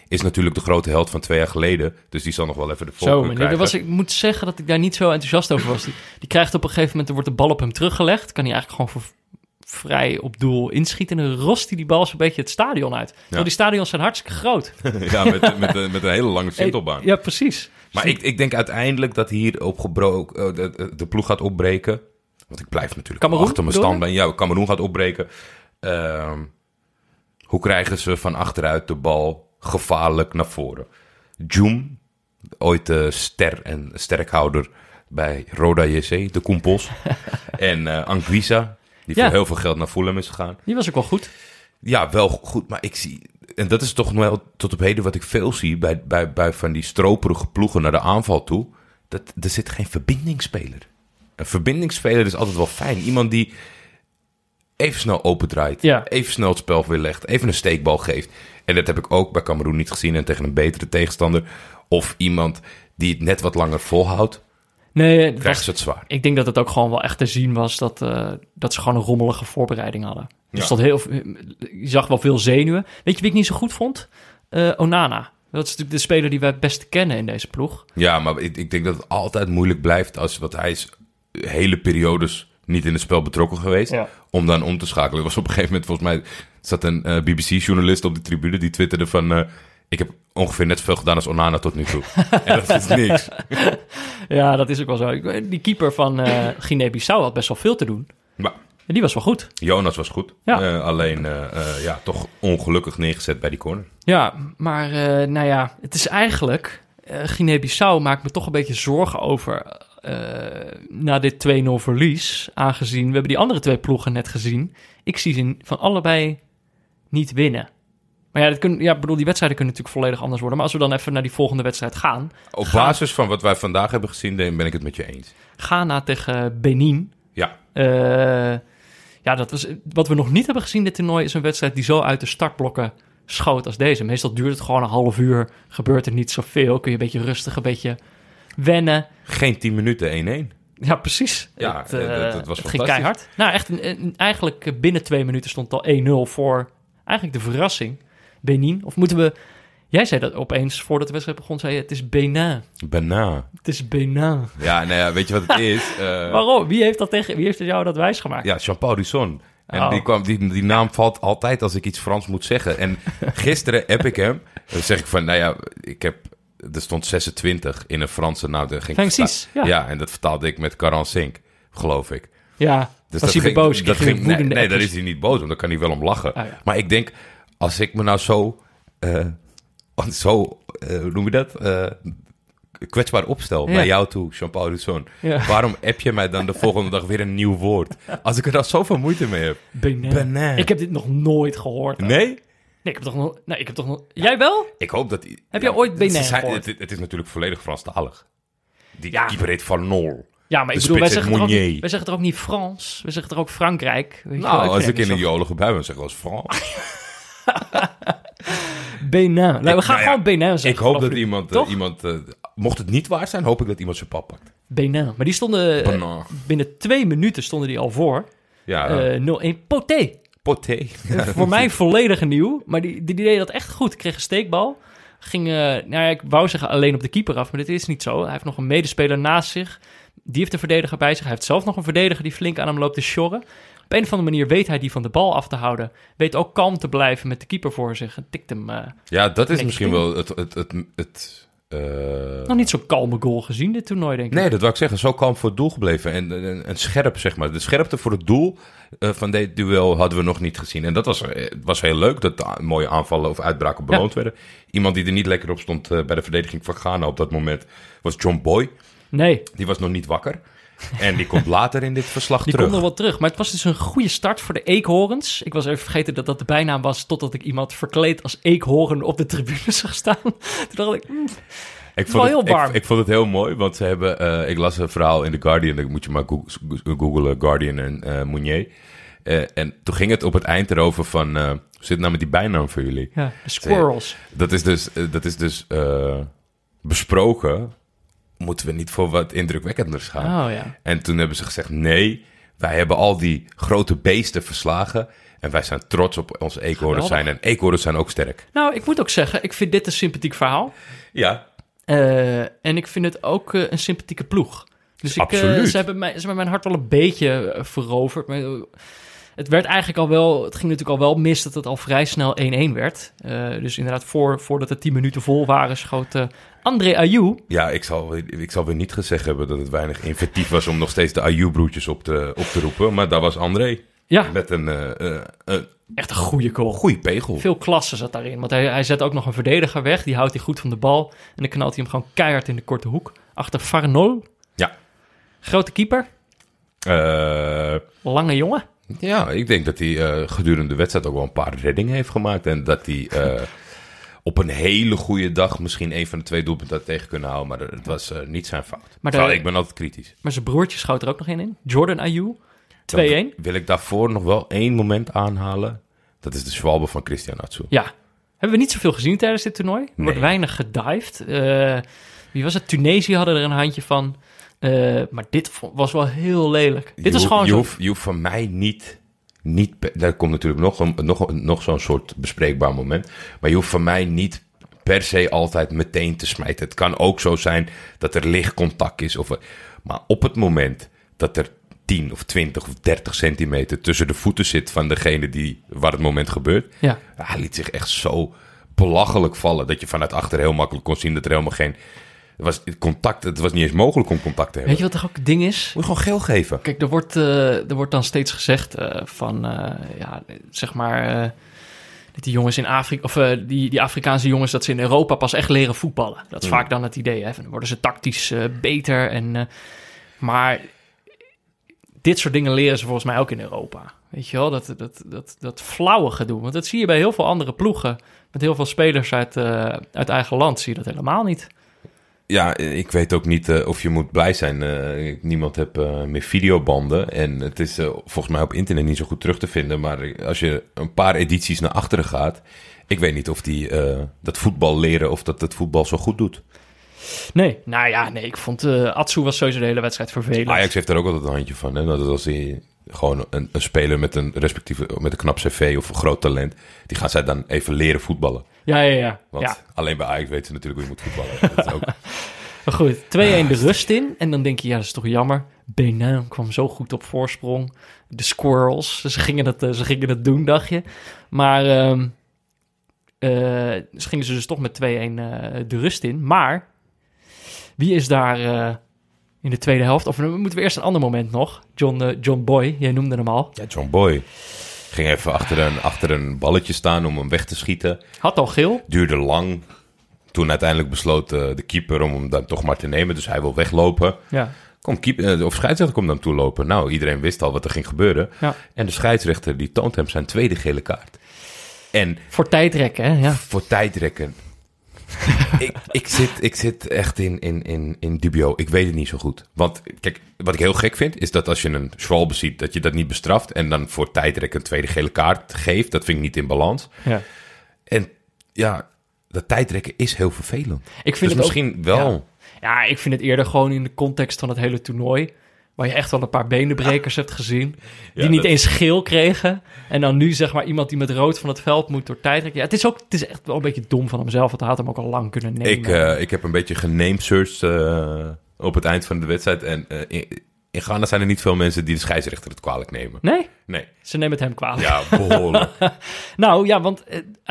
is natuurlijk de grote held van twee jaar geleden. Dus die zal nog wel even de Zo, maar krijgen. dat was, ik moet zeggen dat ik daar niet zo enthousiast over was. Die, die krijgt op een gegeven moment, er wordt de bal op hem teruggelegd. Kan hij eigenlijk gewoon voor vrij op doel inschieten. En dan rost hij die bal zo'n beetje het stadion uit. Terwijl die stadions zijn hartstikke groot. *laughs* ja, met, met, met een hele lange sintelbaan. Ja, precies. Maar ik, ik denk uiteindelijk dat hier op gebroken uh, de, de ploeg gaat opbreken. Want ik blijf natuurlijk achter mijn stand bij. Ja, Cameroen gaat opbreken. Ehm, hoe krijgen ze van achteruit de bal gevaarlijk naar voren? Joom, ooit de ster en sterkhouder bij Roda JC, de Koempos. *laughs* en eh Anguissa, die Ja. voor heel veel geld naar Fulham is gegaan. Die was ook wel goed. Ja, wel goed, maar ik zie... En dat is toch nog wel tot op heden wat ik veel zie bij, bij, bij van die stroperige ploegen naar de aanval toe. Dat, er zit geen verbindingsspeler. Een verbindingsspeler is altijd wel fijn. Iemand die even snel opendraait, Ja. even snel het spel weer legt, even een steekbal geeft. En dat heb ik ook bij Cameroen niet gezien en tegen een betere tegenstander. Of iemand die het net wat langer volhoudt, Nee, het was- het zwaar. ik denk dat het ook gewoon wel echt te zien was dat, eh, dat ze gewoon een rommelige voorbereiding hadden. Ja. stond heel, je zag wel veel zenuwen. Weet je wie ik niet zo goed vond? Eh, Onana. Dat is natuurlijk de speler die wij het beste kennen in deze ploeg. Ja, maar ik, ik denk dat het altijd moeilijk blijft als wat hij is hele periodes niet in het spel betrokken geweest. Ja. Om dan om te schakelen. Er was op een gegeven moment volgens mij zat een eh, BBC-journalist op de tribune die twitterde van eh, ik heb ongeveer net zoveel gedaan als Onana tot nu toe. *laughs* en dat is niks. *laughs* Ja, dat is ook wel zo. Die keeper van eh Guinea-Bissau had best wel veel te doen. Maar En die was wel goed. Jonas was goed. Ja. Alleen ja, toch ongelukkig neergezet bij die corner. Ja, maar nou ja, het is eigenlijk... Guinea-Bissau maakt me toch een beetje zorgen over... eh, na dit 2-0 verlies, aangezien... We hebben die andere twee ploegen net gezien. Ik zie ze van allebei niet winnen. Maar ja, dat kun, ja, ik bedoel, die wedstrijden kunnen natuurlijk volledig anders worden. Maar als we dan even naar die volgende wedstrijd gaan... Op basis van wat wij vandaag hebben gezien, ben ik het met je eens. Ghana tegen Benin... Ja, Eh, ja, dat was, wat we nog niet hebben gezien dit toernooi is een wedstrijd die zo uit de startblokken schoot als deze. Meestal duurt het gewoon een half uur, gebeurt er niet zoveel. Kun je een beetje rustig, een beetje wennen. geen 10 minuten 1-1. Ja, precies. Ja, het, eh, dat- dat was het ging keihard. Nou, echt eigenlijk eh, binnen twee minuten stond al 1-0 voor eigenlijk de verrassing Benin. Of moeten we... Jij zei dat opeens, voordat de wedstrijd begon, zei je, het is Benin. Bana. Het is Benin. Ja, nou ja, weet je wat het *laughs* is? Eh, Waarom? Wie heeft, dat tegen, wie heeft jou dat wijsgemaakt? Ja, Jean-Paul Risson. En Oh. die, kwam, die, die naam valt altijd als ik iets Frans moet zeggen. En *laughs* gisteren heb ik hem. Dan zeg ik van, nou ja, ik heb... Er stond 26 in een Franse naam. Dat ging ik 26, verta- ja. en dat vertaalde ik met 45, geloof ik. Ja, Dus was hij ging- boos? dat ging, weer nee, nee, daar is hij niet boos om. Daar kan hij wel om lachen. Ah, ja. Maar ik denk, als ik me nou zo... eh, *laughs* zo, eh, hoe noem je dat? Eh, kwetsbaar opstel Ja. naar jou toe, Jean-Paul Risson. Ja. Waarom app je mij dan de volgende dag weer een nieuw woord? Als ik er dan zoveel moeite mee heb. Ik heb dit nog nooit gehoord. Nee, Nee? ik heb toch nog... Nee, ik heb toch nog... Jij wel? Ik hoop dat... Heb je ooit Benin gehoord? Het, het is natuurlijk volledig Franstalig. Die Ja. keeper heet Van Nol. Ja, maar ik bedoel, wij zeggen, ook, wij zeggen toch ook niet Frans? We zeggen toch ook Frankrijk? Weet wel? Nou, als ik in een jolige bui ben, zeg ik wel eens Frans. *laughs* Benin. Nou, we gaan nou ja, gewoon Benin zeggen. Ik hoop dat iemand... eh, iemand eh, mocht het niet waar zijn, hoop ik dat iemand zijn pap pakt. Benin. Maar die stonden... eh, binnen twee minuten stonden die al voor. Ja, Eh 0-1. Poté. Poté. *laughs* Voor mij volledig nieuw. Maar die, die, die deed dat echt goed. Ik kreeg een steekbal. Ging, eh, nou ja, ik wou zeggen alleen op de keeper af, maar dit is niet zo. Hij heeft nog een medespeler naast zich. Die heeft een verdediger bij zich. Hij heeft zelf nog een verdediger die flink aan hem loopt te sjorren. Op een of andere manier weet hij die van de bal af te houden. Weet ook kalm te blijven met de keeper voor zich. En tikt hem... eh, Ja, dat is misschien wel het... het, het, het eh, nog niet zo'n kalme goal gezien dit toernooi, denk ik. Nee, dat wou ik zeggen. Zo kalm voor het doel gebleven. En, en, en scherp, zeg maar. De scherpte voor het doel eh, van dit duel hadden we nog niet gezien. En dat was, eh, was heel leuk, dat mooie aanvallen of uitbraken beloond werden. Iemand die er niet lekker op stond eh, bij de verdediging van Ghana op dat moment was John Boy. Nee, Die was nog niet wakker. En die komt later in dit verslag die terug. komt nog wel terug. Maar het was dus een goede start voor de Eekhoorns. Ik was even vergeten dat dat de bijnaam was... totdat ik iemand verkleed als Eekhoorn op de tribune *laughs* zag staan. Toen dacht ik... mm, Ik vond, heel het, warm. ik, ik vond het heel mooi, want ze hebben... eh, ik las een verhaal in The Guardian, dan moet je maar goog- googlen, Guardian en eh Mounier. Eh, en toen ging het op het eind erover van... hoe zit het nou met die bijnaam voor jullie? ja, de squirrels. Dat is dus, dat is dus besproken. Moeten we niet voor wat indrukwekkenders gaan? Oh ja. En toen hebben ze gezegd: nee, wij hebben al die grote beesten verslagen. En wij zijn trots op onze eekhoorns zijn. En eekhoorns zijn ook sterk. Nou, ik moet ook zeggen, ik vind dit een sympathiek verhaal. Ja, Eh, en ik vind het ook eh, een sympathieke ploeg. Dus ik, eh, ze, hebben mij, ze hebben mijn hart wel een beetje veroverd. Maar, het werd eigenlijk al wel... Het ging natuurlijk al wel mis dat het al vrij snel 1-1 werd. Dus inderdaad, voor, voordat de 10 minuten vol waren... schoot eh, André Ayou... ja ik, zal, ik zal weer niet gezegd hebben dat het weinig inventief was om nog steeds de Ayu-broertjes op te, op te roepen. Maar daar was André Ja, met een, eh, eh, een echt een goede goal. goede pegel. Veel klasse zat daarin. Want hij, hij zet ook nog een verdediger weg. Die houdt hij goed van de bal. En dan knalt hij hem gewoon keihard in de korte hoek. Achter Farnol. Ja. Grote keeper. Eh, Lange jongen. Ja, ik denk dat hij eh, gedurende de wedstrijd ook wel een paar reddingen heeft gemaakt. En dat hij eh, op een hele goede dag misschien een van de twee doelpunten had tegen kunnen houden. Maar het was eh, niet zijn fout. Maar Terwijl de- ik ben altijd kritisch. Maar zijn broertje schoot er ook nog één in. Jordan Ayou. 2-1. Dan wil ik daarvoor nog wel één moment aanhalen. Dat is de Schwalbe van Christian Atsu. Ja. Hebben we niet zoveel gezien tijdens dit toernooi? Er wordt weinig gedived. Eh, wie was het? Tunesië hadden er een handje van. Eh, maar dit was wel heel lelijk. Je dit was hoeft- gewoon je, zo... hoeft, je hoeft van mij niet... niet daar komt natuurlijk nog, een, nog, nog zo'n soort bespreekbaar moment. Maar je hoeft van mij niet per se altijd meteen te smijten. Het kan ook zo zijn dat er licht contact is. Of, maar op het moment dat er 10 of 20 of 30 centimeter tussen de voeten zit van degene die, waar het moment gebeurt. Ja, hij liet zich echt zo belachelijk vallen dat je vanuit achter heel makkelijk kon zien dat er helemaal geen het was contact. Het was niet eens mogelijk om contact te hebben. Weet je wat toch ook het ding is? Moet je gewoon geel geven. Kijk, er wordt, eh, er wordt dan steeds gezegd eh, van, eh, ja, zeg maar, dat die jongens in Afrika, of die, die Afrikaanse jongens, dat ze in Europa pas echt leren voetballen. Dat is Hmm. vaak dan het idee, hè. Van, dan worden ze tactisch beter en, maar dit soort dingen leren ze volgens mij ook in Europa. Weet je wel, dat, dat, dat, dat flauwe gedoe. Want dat zie je bij heel veel andere ploegen. Met heel veel spelers uit, uit eigen land zie je dat helemaal niet. Ja, ik weet ook niet eh, of je moet blij zijn. Eh, niemand heb eh, meer videobanden. En het is volgens mij op internet niet zo goed terug te vinden. Maar als je een paar edities naar achteren gaat. Ik weet niet of die dat voetbal leren of dat het voetbal zo goed doet. Nee, nou ja, nee, ik vond Atsu was sowieso de hele wedstrijd vervelend. Ajax heeft er ook altijd een handje van. Hè? Dat als die gewoon een, een speler met een respectieve, met een knap cv of een groot talent, die gaan zij dan even leren voetballen. Ja, ja, ja. Want ja. alleen bij Ajax weten ze natuurlijk hoe je moet voetballen. *laughs* Dat is ook, Maar goed, 2-1 de rust in. En dan denk je, ja, dat is toch jammer. Benin kwam zo goed op voorsprong. De Squirrels, ze gingen het, eh, ze gingen het doen, dacht je. Maar ehm eh, ze gingen ze dus toch met 2-1 eh, de rust in. Maar wie is daar in de tweede helft? Of moeten we eerst een ander moment nog. John, eh, John Boy, jij noemde hem al. ja, John Boy ging even achter een, achter een balletje staan om hem weg te schieten. Had al geel. Duurde lang. Toen uiteindelijk besloot eh, de keeper om hem dan toch maar te nemen. Dus hij wil weglopen. Ja. Kom, keeper, eh, of scheidsrechter komt dan toelopen. Nou, iedereen wist al wat er ging gebeuren. Ja. En de scheidsrechter die toont hem zijn tweede gele kaart. En Voor tijdrekken, hè? Ja. voor tijdrekken. *laughs* ik, ik, zit, ik zit echt in, in, in, in dubio. Ik weet het niet zo goed. Want kijk, wat ik heel gek vind, is dat als je een Schwalbe ziet, dat je dat niet bestraft. En dan voor tijdrekken een tweede gele kaart geeft. Dat vind ik niet in balans. ja. En ja, dat tijdrekken is heel vervelend. Ik vind dus het ook- misschien wel. Ja. Ja, ik vind het eerder gewoon in de context van het hele toernooi. Waar je echt wel een paar benenbrekers hebt gezien. Die Ja, niet dat- eens geel kregen. En dan nu zeg maar iemand die met rood van het veld moet door tijdrekken. Ja, het is ook het is echt wel een beetje dom van hemzelf. Want hij had hem ook al lang kunnen nemen. Ik, eh, ik heb een beetje genamesearched eh op het eind van de wedstrijd. En eh, in, in Ghana zijn er niet veel mensen die de scheidsrechter het kwalijk nemen. Nee, Nee. ze nemen het hem kwalijk. Ja, behoorlijk. *laughs* Nou ja, want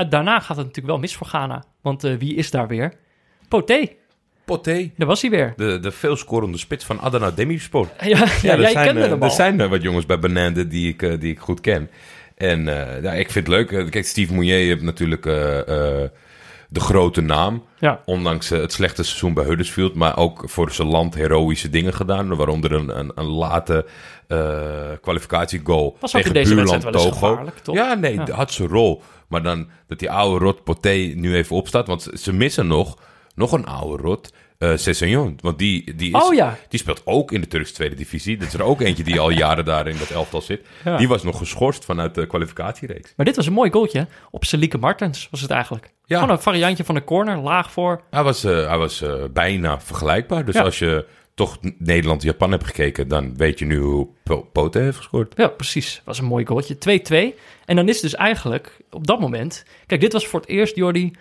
daarna gaat het natuurlijk wel mis voor Ghana. Want wie is daar weer? Poté, Poté. daar was hij weer. De, de veelscorende spits van Adana Demirspor. *laughs* Ja, ja, Ja, er jij zijn, kende eh, hem Er al. zijn eh, wat jongens bij Benende die ik, eh, die ik goed ken. En eh, ja, ik vind het leuk. Kijk, Steve Mounier heeft natuurlijk eh, eh, de grote naam. Ja. Ondanks het slechte seizoen bij Huddersfield. Maar ook voor zijn land heroïsche dingen gedaan. Waaronder een, een, een late eh kwalificatiegoal Was ook tegen in deze buurland wedstrijd wel eens Togo. gevaarlijk, toch? Ja, nee, Ja. had zijn rol. Maar dan dat die oude rot Poté nu even opstaat. Want ze missen nog, nog een oude rot. Sessegnon. Want die, die, is, Oh ja. die speelt ook in de Turkse tweede divisie. Dat is er ook eentje die al jaren daar in dat elftal zit. Ja. Die was nog geschorst vanuit de kwalificatiereeks. Maar dit was een mooi goaltje. Op Selike Martens was het eigenlijk. Ja. Gewoon een variantje van de corner, laag voor. Hij was, eh, hij was eh, bijna vergelijkbaar. Dus Ja. als je toch Nederland-Japan hebt gekeken... dan weet je nu hoe Po- Pote heeft gescoord. Ja, precies. Was een mooi goaltje. 2-2. En dan is dus eigenlijk op dat moment... Kijk, dit was voor het eerst, Jordi...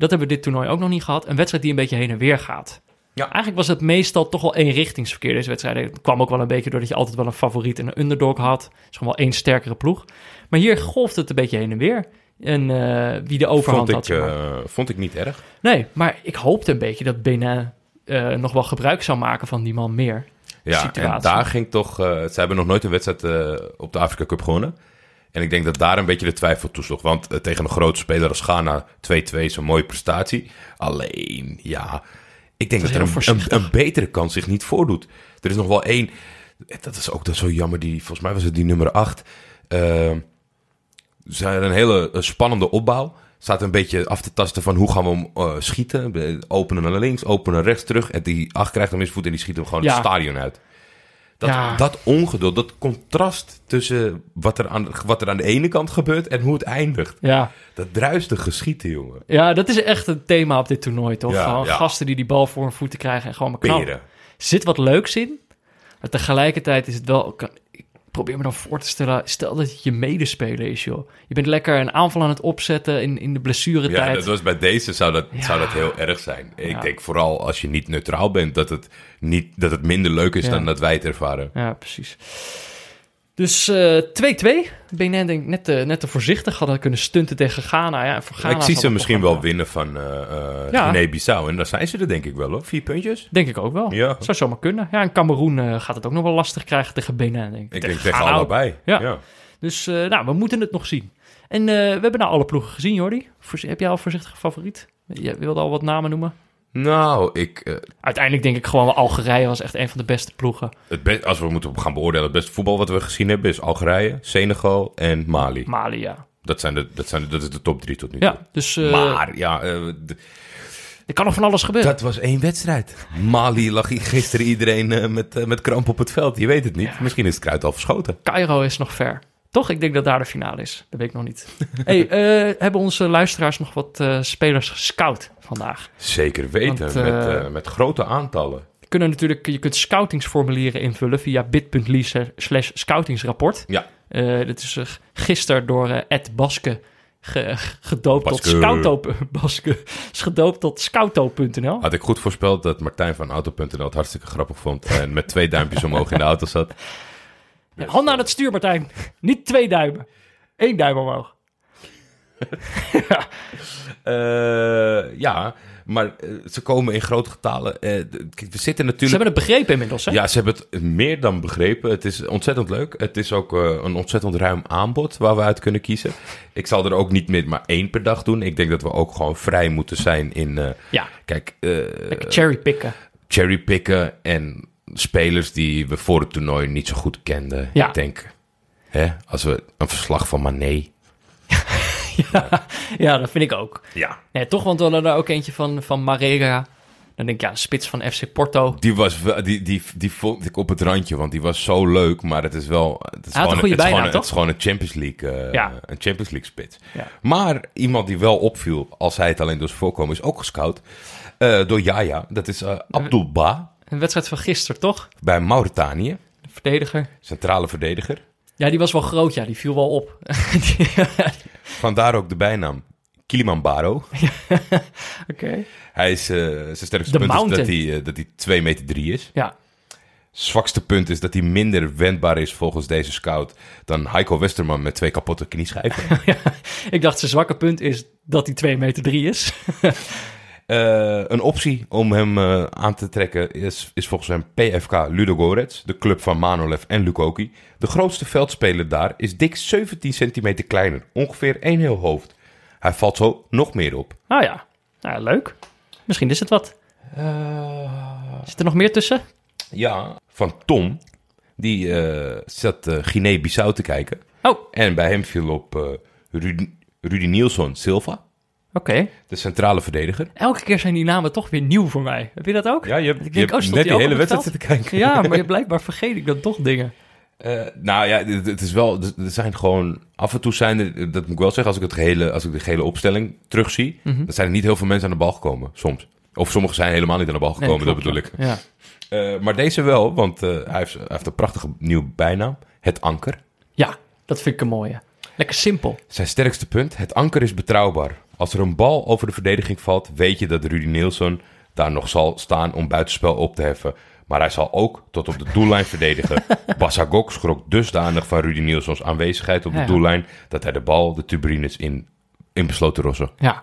Dat hebben we dit toernooi ook nog niet gehad. Een wedstrijd die een beetje heen en weer gaat. Ja. Eigenlijk was het meestal toch wel eenrichtingsverkeer deze wedstrijd. Het kwam ook wel een beetje doordat je altijd wel een favoriet en een underdog had. Het is gewoon wel één sterkere ploeg. Maar hier golft het een beetje heen en weer. En eh, wie de overhand Vond had. ik, zeg maar. eh, vond ik niet erg. Nee, maar ik hoopte een beetje dat Benin eh, nog wel gebruik zou maken van die man meer. Ja, situatie. en daar ging toch... ze hebben nog nooit een wedstrijd op de Afrika Cup gewonnen. En ik denk dat daar een beetje de twijfel toesloeg. Want eh, tegen een grote speler als Ghana 2-2 is een mooie prestatie. Alleen, ja... Ik denk dat er een, een, betere kans zich niet voordoet. Er is nog wel één... Dat is ook dat zo jammer. Die, volgens mij was het die nummer 8. ze hadden een hele eh, spannende opbouw. Staat een beetje af te tasten van hoe gaan we hem eh, schieten. Openen naar links, openen naar rechts terug. En die acht krijgt hem in zijn voet en die schiet hem gewoon Ja. het stadion uit. Dat, Ja. dat ongeduld, dat contrast tussen wat er, aan, wat er aan de ene kant gebeurt en hoe het eindigt. Ja. Dat druiste geschieten, jongen. ja, dat is echt een thema op dit toernooi, toch? Ja, gewoon ja. gasten die die bal voor hun voeten krijgen en gewoon maar knallen. Zit wat leuks in. Maar tegelijkertijd is het wel... kan- probeer me dan voor te stellen... Stel dat het je medespeler is, joh. Je bent lekker een aanval aan het opzetten in, in de Ja, blessuretijd. dat was bij deze zou dat, Ja. zou dat heel erg zijn. Ik Ja. denk vooral als je niet neutraal bent, dat het, niet, dat het minder leuk is Ja. dan dat wij het ervaren. Ja, precies. Dus eh 2-2. Benin denk ik net te, net te voorzichtig. Hadden kunnen stunten tegen Ghana. Ja, voor Ghana ik zie ze misschien wel winnen van eh eh Ja. Guinea-Bissau. En daar zijn ze er denk ik wel hoor. Vier puntjes. Denk ik ook wel. Ja. Zou zomaar kunnen. Ja, en Cameroen eh, gaat het ook nog wel lastig krijgen tegen Benin, denk ik. Ik denk tegen allebei. Ja. ja. Dus eh, nou, we moeten het nog zien. En eh, we hebben nou alle ploegen gezien, Jordi. Heb jij al een voorzichtige favoriet? Je wilde al wat namen noemen. Nou, ik, eh, Uiteindelijk denk ik gewoon Algerije was echt een van de beste ploegen. het als we moeten gaan beoordelen, het beste voetbal wat we gezien hebben is Algerije, Senegal en Mali. Mali, ja. Dat, zijn de, dat, zijn de, dat is de top drie tot nu toe. Ja, dus eh, Maar ja, eh, er kan nog van alles gebeuren. dat was één wedstrijd. Mali lag gisteren iedereen met, met kramp op het veld. Je weet het niet. Ja. Misschien is het kruid al verschoten. Cairo is nog ver. Toch? Ik denk dat daar de finale is. Dat weet ik nog niet. *laughs* hey, hebben onze luisteraars nog wat spelers gescout vandaag? Zeker weten. Want, eh, met, eh, met grote aantallen. kunnen natuurlijk, je kunt scoutingsformulieren invullen via bit.ly slash scoutingsrapport. Ja. Eh dit is uh, gisteren door Ed Baske ge- gedoopt tot. Scouto, *laughs* Baske, is gedoopt tot scouto.nl. Had ik goed voorspeld dat Martijn van Auto.nl het hartstikke grappig vond. En met twee duimpjes omhoog in de auto zat. *laughs* Ja, hand aan het stuur, Martijn. Niet twee duimen. Eén duim omhoog. *laughs* Eh, ja, maar eh, ze komen in grote getalen. Eh, we zitten Ze natuurlijk... hebben het begrepen inmiddels, hè? Ja, ze hebben het meer dan begrepen. Het is ontzettend leuk. Het is ook een ontzettend ruim aanbod waar we uit kunnen kiezen. Ik zal er ook niet meer maar één per dag doen. Ik denk dat we ook gewoon vrij moeten zijn in... Ja, kijk, lekker cherrypicken. cherrypicken en spelers die we voor het toernooi niet zo goed kenden. Ja. Ik denk, hè, als we een verslag van Mané... *laughs* *laughs* Ja, dat vind ik ook. Ja. Nee, toch, want we hadden daar ook eentje van, van Marega. Dan denk ik, ja, spits van FC Porto. Die, was, wel- die, die, die vond ik op het randje, want die was zo leuk. Maar het is wel... Het is had een goede het is bijnaam, gewoon, toch? Het is gewoon een Champions League, eh, Ja. een Champions League spits. Ja. Maar iemand die wel opviel, als hij het alleen door zijn voorkomen, is ook gescout. eh, door Yaya. Dat is eh Abdul Ba Een wedstrijd van gisteren, toch? bij Mauritanië. De verdediger. Centrale verdediger. Ja, die was wel groot, ja. Die viel wel op. *laughs* Die- Vandaar ook de bijnaam Kilimanjaro. *laughs* Oké. Hij is, eh, zijn sterkste The punt is dat hij, eh, dat hij 2 meter 3 is. Ja. Zwakste punt is dat hij minder wendbaar is volgens deze scout dan Heiko Westerman met twee kapotte knieschijven. *laughs* Ik dacht, zijn zwakke punt is dat hij 2 meter 3 is. *laughs* Eh, een optie om hem eh, aan te trekken is, is volgens hem PFK Ludogorets, de club van Manolev en Lukoki. De grootste veldspeler daar is dik 17 centimeter kleiner, ongeveer één heel hoofd. Hij valt zo nog meer op. Nou ja. Nou, ja, leuk. Misschien is het wat. Zit er nog meer tussen? Ja, van Tom. Die zat Guinea-Bissau te kijken. Oh. En bij hem viel op Rudy, Rudy Nielsen Silva, de centrale verdediger. Elke keer zijn die namen toch weer nieuw voor mij. Heb je dat ook? Ja, je hebt, Ik je denk, hebt oh, net die hele wedstrijd zitten kijken. Ja, *laughs* maar blijkbaar vergeet ik dan toch dingen. Eh, nou ja, het, het is wel. Er zijn gewoon. Af en toe zijn er. Dat moet ik wel zeggen. Als ik, het gehele, als ik de gehele opstelling terugzie. Dan zijn er niet heel veel mensen aan de bal gekomen. Soms. Of sommigen zijn helemaal niet aan de bal Nee, gekomen. dat klopt, bedoel ik. Ja. Eh, maar deze wel. Want eh, hij, heeft, hij heeft een prachtige nieuwe bijnaam. Het anker. ja, dat vind ik een mooie. Lekker simpel. Zijn sterkste punt. Het anker is betrouwbaar. Als er een bal over de verdediging valt. Weet je dat Rudy Nielsen daar nog zal staan om buitenspel op te heffen. Maar hij zal ook tot op de doellijn verdedigen. *laughs* Basagok schrok dusdanig van Rudy Nielsens aanwezigheid op de Ja. doellijn... dat hij de bal de tubrines in, in besloot te rossen. Ja.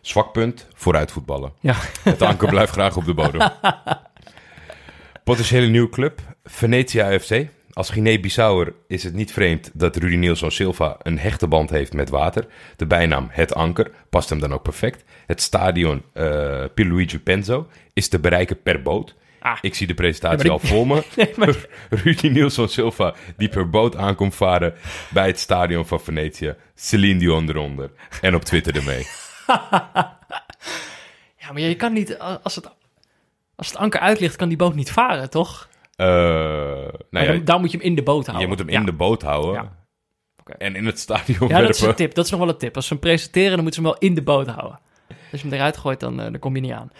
Zwak punt, vooruit voetballen. Ja. Het anker blijft graag op de bodem. *laughs* Potentiële nieuwe club, Venetia FC. Als Guinea-Bissauer is het niet vreemd dat Rudy Nielsen Silva een hechte band heeft met water. De bijnaam Het Anker past hem dan ook perfect. Het stadion eh Pierluigi Penzo is te bereiken per boot. Ah. Ik zie de presentatie al voor me. *laughs* Nee, maar- *laughs* Rudy Nielsen Silva die per boot aankomt varen bij het stadion van Venetië. Celine Dion eronder. En op Twitter ermee. *laughs* Ja, maar je kan niet... Als het, als het anker uit ligt, kan die boot niet varen, toch? Eh, nou ja, dan moet je hem in de boot houden. Je moet hem in de boot houden. En in het stadion Ja, dat is een werpen. tip. Dat is nog wel een tip. Als ze hem presenteren, dan moeten ze hem wel in de boot houden. Als je hem eruit gooit, dan, eh, dan kom je niet aan.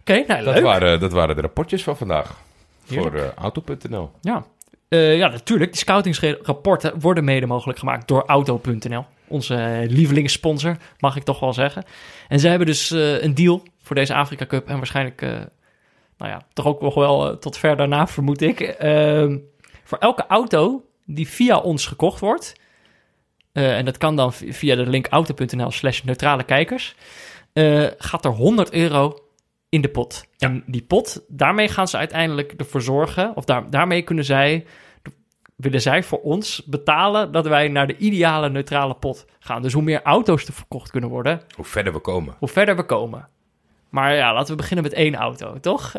Oké, nou Dat waren, dat waren de rapportjes van vandaag. Heerlijk. Voor eh, Auto.nl. Ja. Ja, natuurlijk. Die scoutingsrapporten worden mede mogelijk gemaakt door Auto.nl. Onze lievelingssponsor, mag ik toch wel zeggen. En zij hebben dus een deal voor deze Afrika Cup. En waarschijnlijk, nou ja, toch ook nog wel eh, tot ver daarna, vermoed ik. Ehm, voor elke auto die via ons gekocht wordt... eh, en dat kan dan vi- via de link auto.nl slash neutrale kijkers... eh, gaat er 100 euro in de pot. En die pot, daarmee gaan ze uiteindelijk ervoor zorgen... of daar, daarmee kunnen zij, willen zij voor ons betalen... dat wij naar de ideale neutrale pot gaan. Dus hoe meer auto's er verkocht kunnen worden... Hoe verder we komen. hoe verder we komen. Maar ja, laten we beginnen met één auto, toch? *laughs*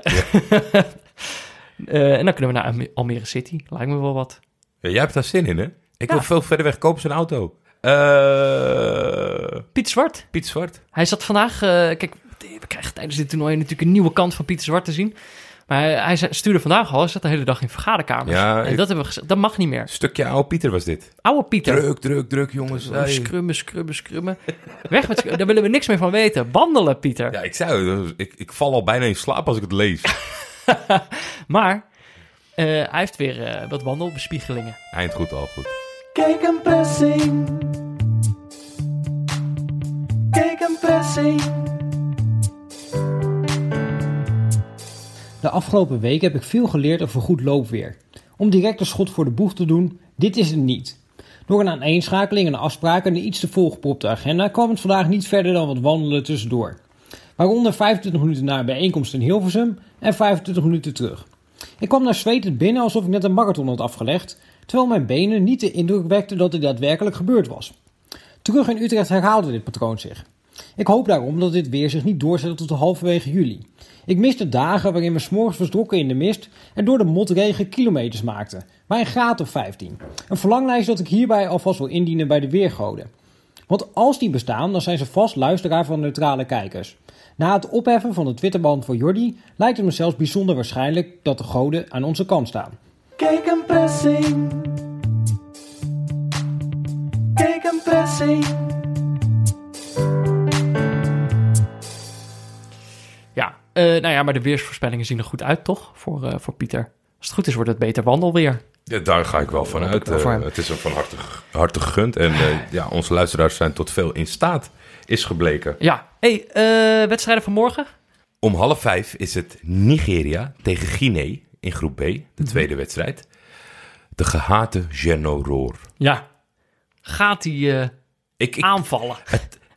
Eh, en dan kunnen we naar Alme- Almere City. Lijkt me wel wat. Ja, jij hebt daar zin in, hè? Ik Ja. wil veel verder weg. Kopen een auto. Eh Piet Zwart. Piet Zwart. Hij zat vandaag... eh, kijk, we krijgen tijdens dit toernooi natuurlijk een nieuwe kant van Pieter Zwart te zien. Maar hij, stuurde vandaag al, hij zat de hele dag in vergaderkamers. Ja, en ik- dat, hebben we gezegd, dat mag niet meer. Stukje oude Pieter was dit. Oude Pieter. Druk, druk, druk, jongens. Oh, Hey. Scrummen, scrummen, scrummen. Weg met scrummen. Daar willen we niks meer van weten. Wandelen, Pieter. Ja, ik zei het, ik, ik val al bijna in slaap als ik het lees. *laughs* Maar eh, hij heeft weer eh, wat wandelbespiegelingen. Eind goed, al goed. Kijk een pressing. Kijk een pressing. De afgelopen week heb ik veel geleerd over goed loopweer. Om direct een schot voor de boeg te doen, dit is het niet. Door een aaneenschakeling en afspraken en een iets te volgepropte agenda kwam het vandaag niet verder dan wat wandelen tussendoor. Waaronder 25 minuten na een bijeenkomst in Hilversum en 25 minuten terug. Ik kwam naar zwetend binnen alsof ik net een marathon had afgelegd, terwijl mijn benen niet de indruk wekten dat dit daadwerkelijk gebeurd was. Terug in Utrecht herhaalde dit patroon zich. Ik hoop daarom dat dit weer zich niet doorzet tot halverwege juli. Ik mis de dagen waarin we s'morgens verdrokken in de mist en door de motregen kilometers maakten, bij een graad of 15. Een verlanglijst dat ik hierbij alvast wil indienen bij de weergoden. Want als die bestaan, dan zijn ze vast luisteraar van neutrale kijkers. Na het opheffen van de Twitterband voor Jordi lijkt het me zelfs bijzonder waarschijnlijk dat de goden aan onze kant staan. Kijk een pressing. Kijk een pressing. Nou ja, maar de weersvoorspellingen zien er goed uit, toch? Voor, eh, voor Pieter. Als het goed is, wordt het beter wandelweer. Ja, daar ga ik wel van uit. wel Eh, het is hem van harte, harte gegund. En eh, ja, onze luisteraars zijn tot veel in staat, is gebleken. Ja, hey, eh, wedstrijden van morgen? Om half vijf is het Nigeria tegen Guinea in groep B, de Mhm. tweede wedstrijd. De gehate Genoroor. Ja. Gaat hij eh, Ik, ik, aanvallen?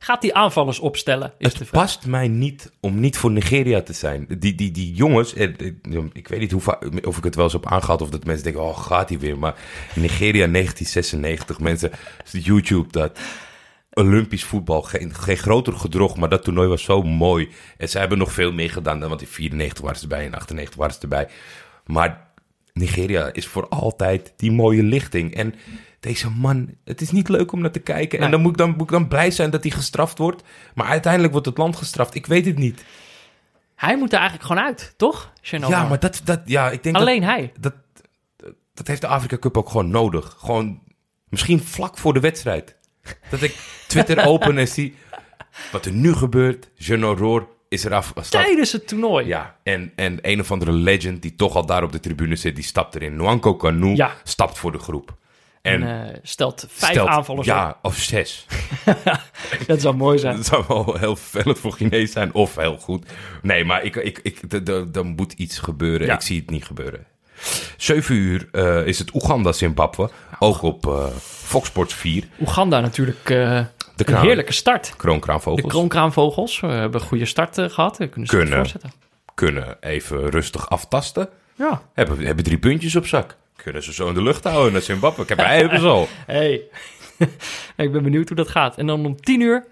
Gaat hij aanvallers opstellen? Is het past mij niet om niet voor Nigeria te zijn. Die, die, die jongens, eh, eh, ik weet niet hoe of ik het wel eens heb aangehaald of dat mensen denken, oh gaat hij weer. Maar Nigeria 1996, mensen, YouTube dat. Olympisch voetbal, geen, geen groter gedrocht, maar dat toernooi was zo mooi. En ze hebben nog veel meer gedaan, dan, want in 94 waren ze erbij, in 98 waren ze erbij. Maar Nigeria is voor altijd die mooie lichting. En deze man, het is niet leuk om naar te kijken. En dan moet, ik dan moet ik dan blij zijn dat hij gestraft wordt. Maar uiteindelijk wordt het land gestraft. Ik weet het niet. Hij moet er eigenlijk gewoon uit, toch? Ja, maar dat, dat ja, ik denk Alleen hij. dat, dat, dat heeft de Afrika Cup ook gewoon nodig. Gewoon, misschien vlak voor de wedstrijd. Dat ik Twitter *laughs* open en zie wat er nu gebeurt. Jean Roor is eraf. stapt- Tijdens het toernooi. Ja, en, en een of andere legend die toch al daar op de tribune zit, die stapt erin. Nwanko Kanu Ja. stapt voor de groep. En, En eh, stelt vijf stelt- aanvallers op. Ja, of zes. *laughs* Dat zou mooi zijn. *laughs* Dat zou wel heel vervelend voor Guinees zijn, of heel goed. Nee, maar ik, ik, ik, er moet iets gebeuren. Ja. Ik zie het niet gebeuren. 7 uur eh, is het Oeganda-Zimbabwe. Ook op eh Fox Sports 4. Oeganda natuurlijk eh, een heerlijke start. De Kroonkraanvogels kroonkraanvogels we hebben een goede start eh, gehad. Kunnen Kunnen. kunnen even rustig aftasten. Ja. Hebben, hebben drie puntjes op zak. Kunnen ze zo in de lucht houden naar Zimbabwe. Kijk, wij hebben ze al. Hey. *laughs* ik ben benieuwd hoe dat gaat. En dan om tien uur...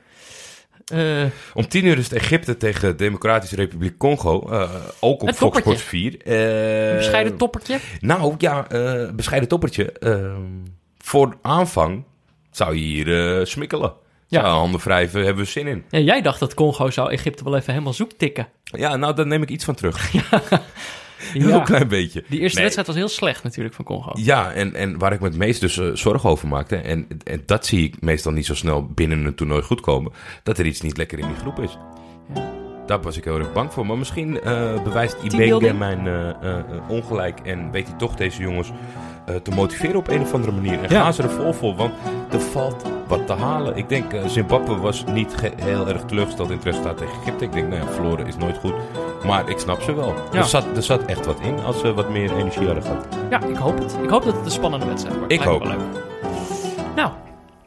eh, Om 10 uur is het Egypte tegen Democratische Republiek Congo. eh, ook op Fox. Sports 4. Eh, een bescheiden toppertje. Nou ja, bescheiden toppertje. Voor aanvang zou je hier smikkelen. Ja. Handen wrijven, hebben we zin in. Ja, jij dacht dat Congo zou Egypte wel even helemaal zoek tikken. Ja, nou, daar neem ik iets van terug. Ja. *laughs* heel klein beetje. Die eerste Nee. wedstrijd was heel slecht natuurlijk van Congo. Ja, en, en waar ik me het meest dus eh, zorgen over maakte... En, en dat zie ik meestal niet zo snel binnen een toernooi goed komen... dat er iets niet lekker in die groep is. Ja. Daar was ik heel erg bang voor. Maar misschien eh, bewijst Ibenge Teambuilding? mijn eh, ongelijk... en weet hij toch deze jongens te motiveren op een of andere manier. En Ja. gaan ze er vol voor, want er valt wat te halen. Ik denk, eh, Zimbabwe was niet heel erg teleurgesteld in het resultaat tegen Egypte. Ik denk, nou ja, verloren is nooit goed. Maar ik snap ze wel. Ja. Er, zat, er zat echt wat in als ze wat meer energie hadden gehad. Ja, ik hoop het. Ik hoop dat het een spannende wedstrijd wordt. Ik Lijkt wel leuk. Nou,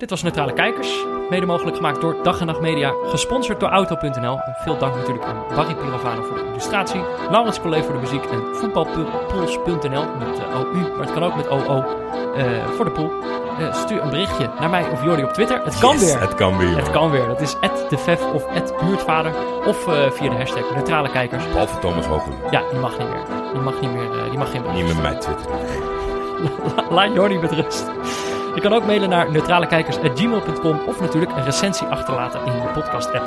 dit was Neutrale Kijkers. Mede mogelijk gemaakt door Dag en Nacht Media. Gesponsord door Auto.nl. En veel dank natuurlijk aan Barry Pirovano voor de illustratie. Laurens Collet voor de muziek. En voetbalpuls.nl met eh, OU. Maar het kan ook met OO eh, voor de pool. Eh, stuur een berichtje naar mij of Jordi op Twitter. Het kan Yes, weer. Het kan weer. Het kan weer. Dat is @defef of @buurtvader of via de hashtag neutrale kijkers. Behalve Thomas Hogel. Ja, die mag niet meer. Die mag niet meer. die mag geen Niet met mij Twitter. *laughs* Laat Jordi met rust. Je kan ook mailen naar neutralekijkers.gmail.com of natuurlijk een recensie achterlaten in de podcast-app.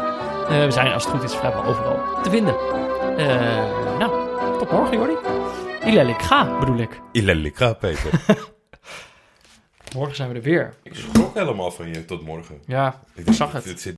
Eh, we zijn als het goed is vrijwel overal te vinden. Eh, nou, tot morgen Jordi. Ilelik, ga bedoel ik. Ilelika, Peter. *laughs* Morgen zijn we er weer. ik schrok helemaal van je tot morgen. Ja, Ik zag het.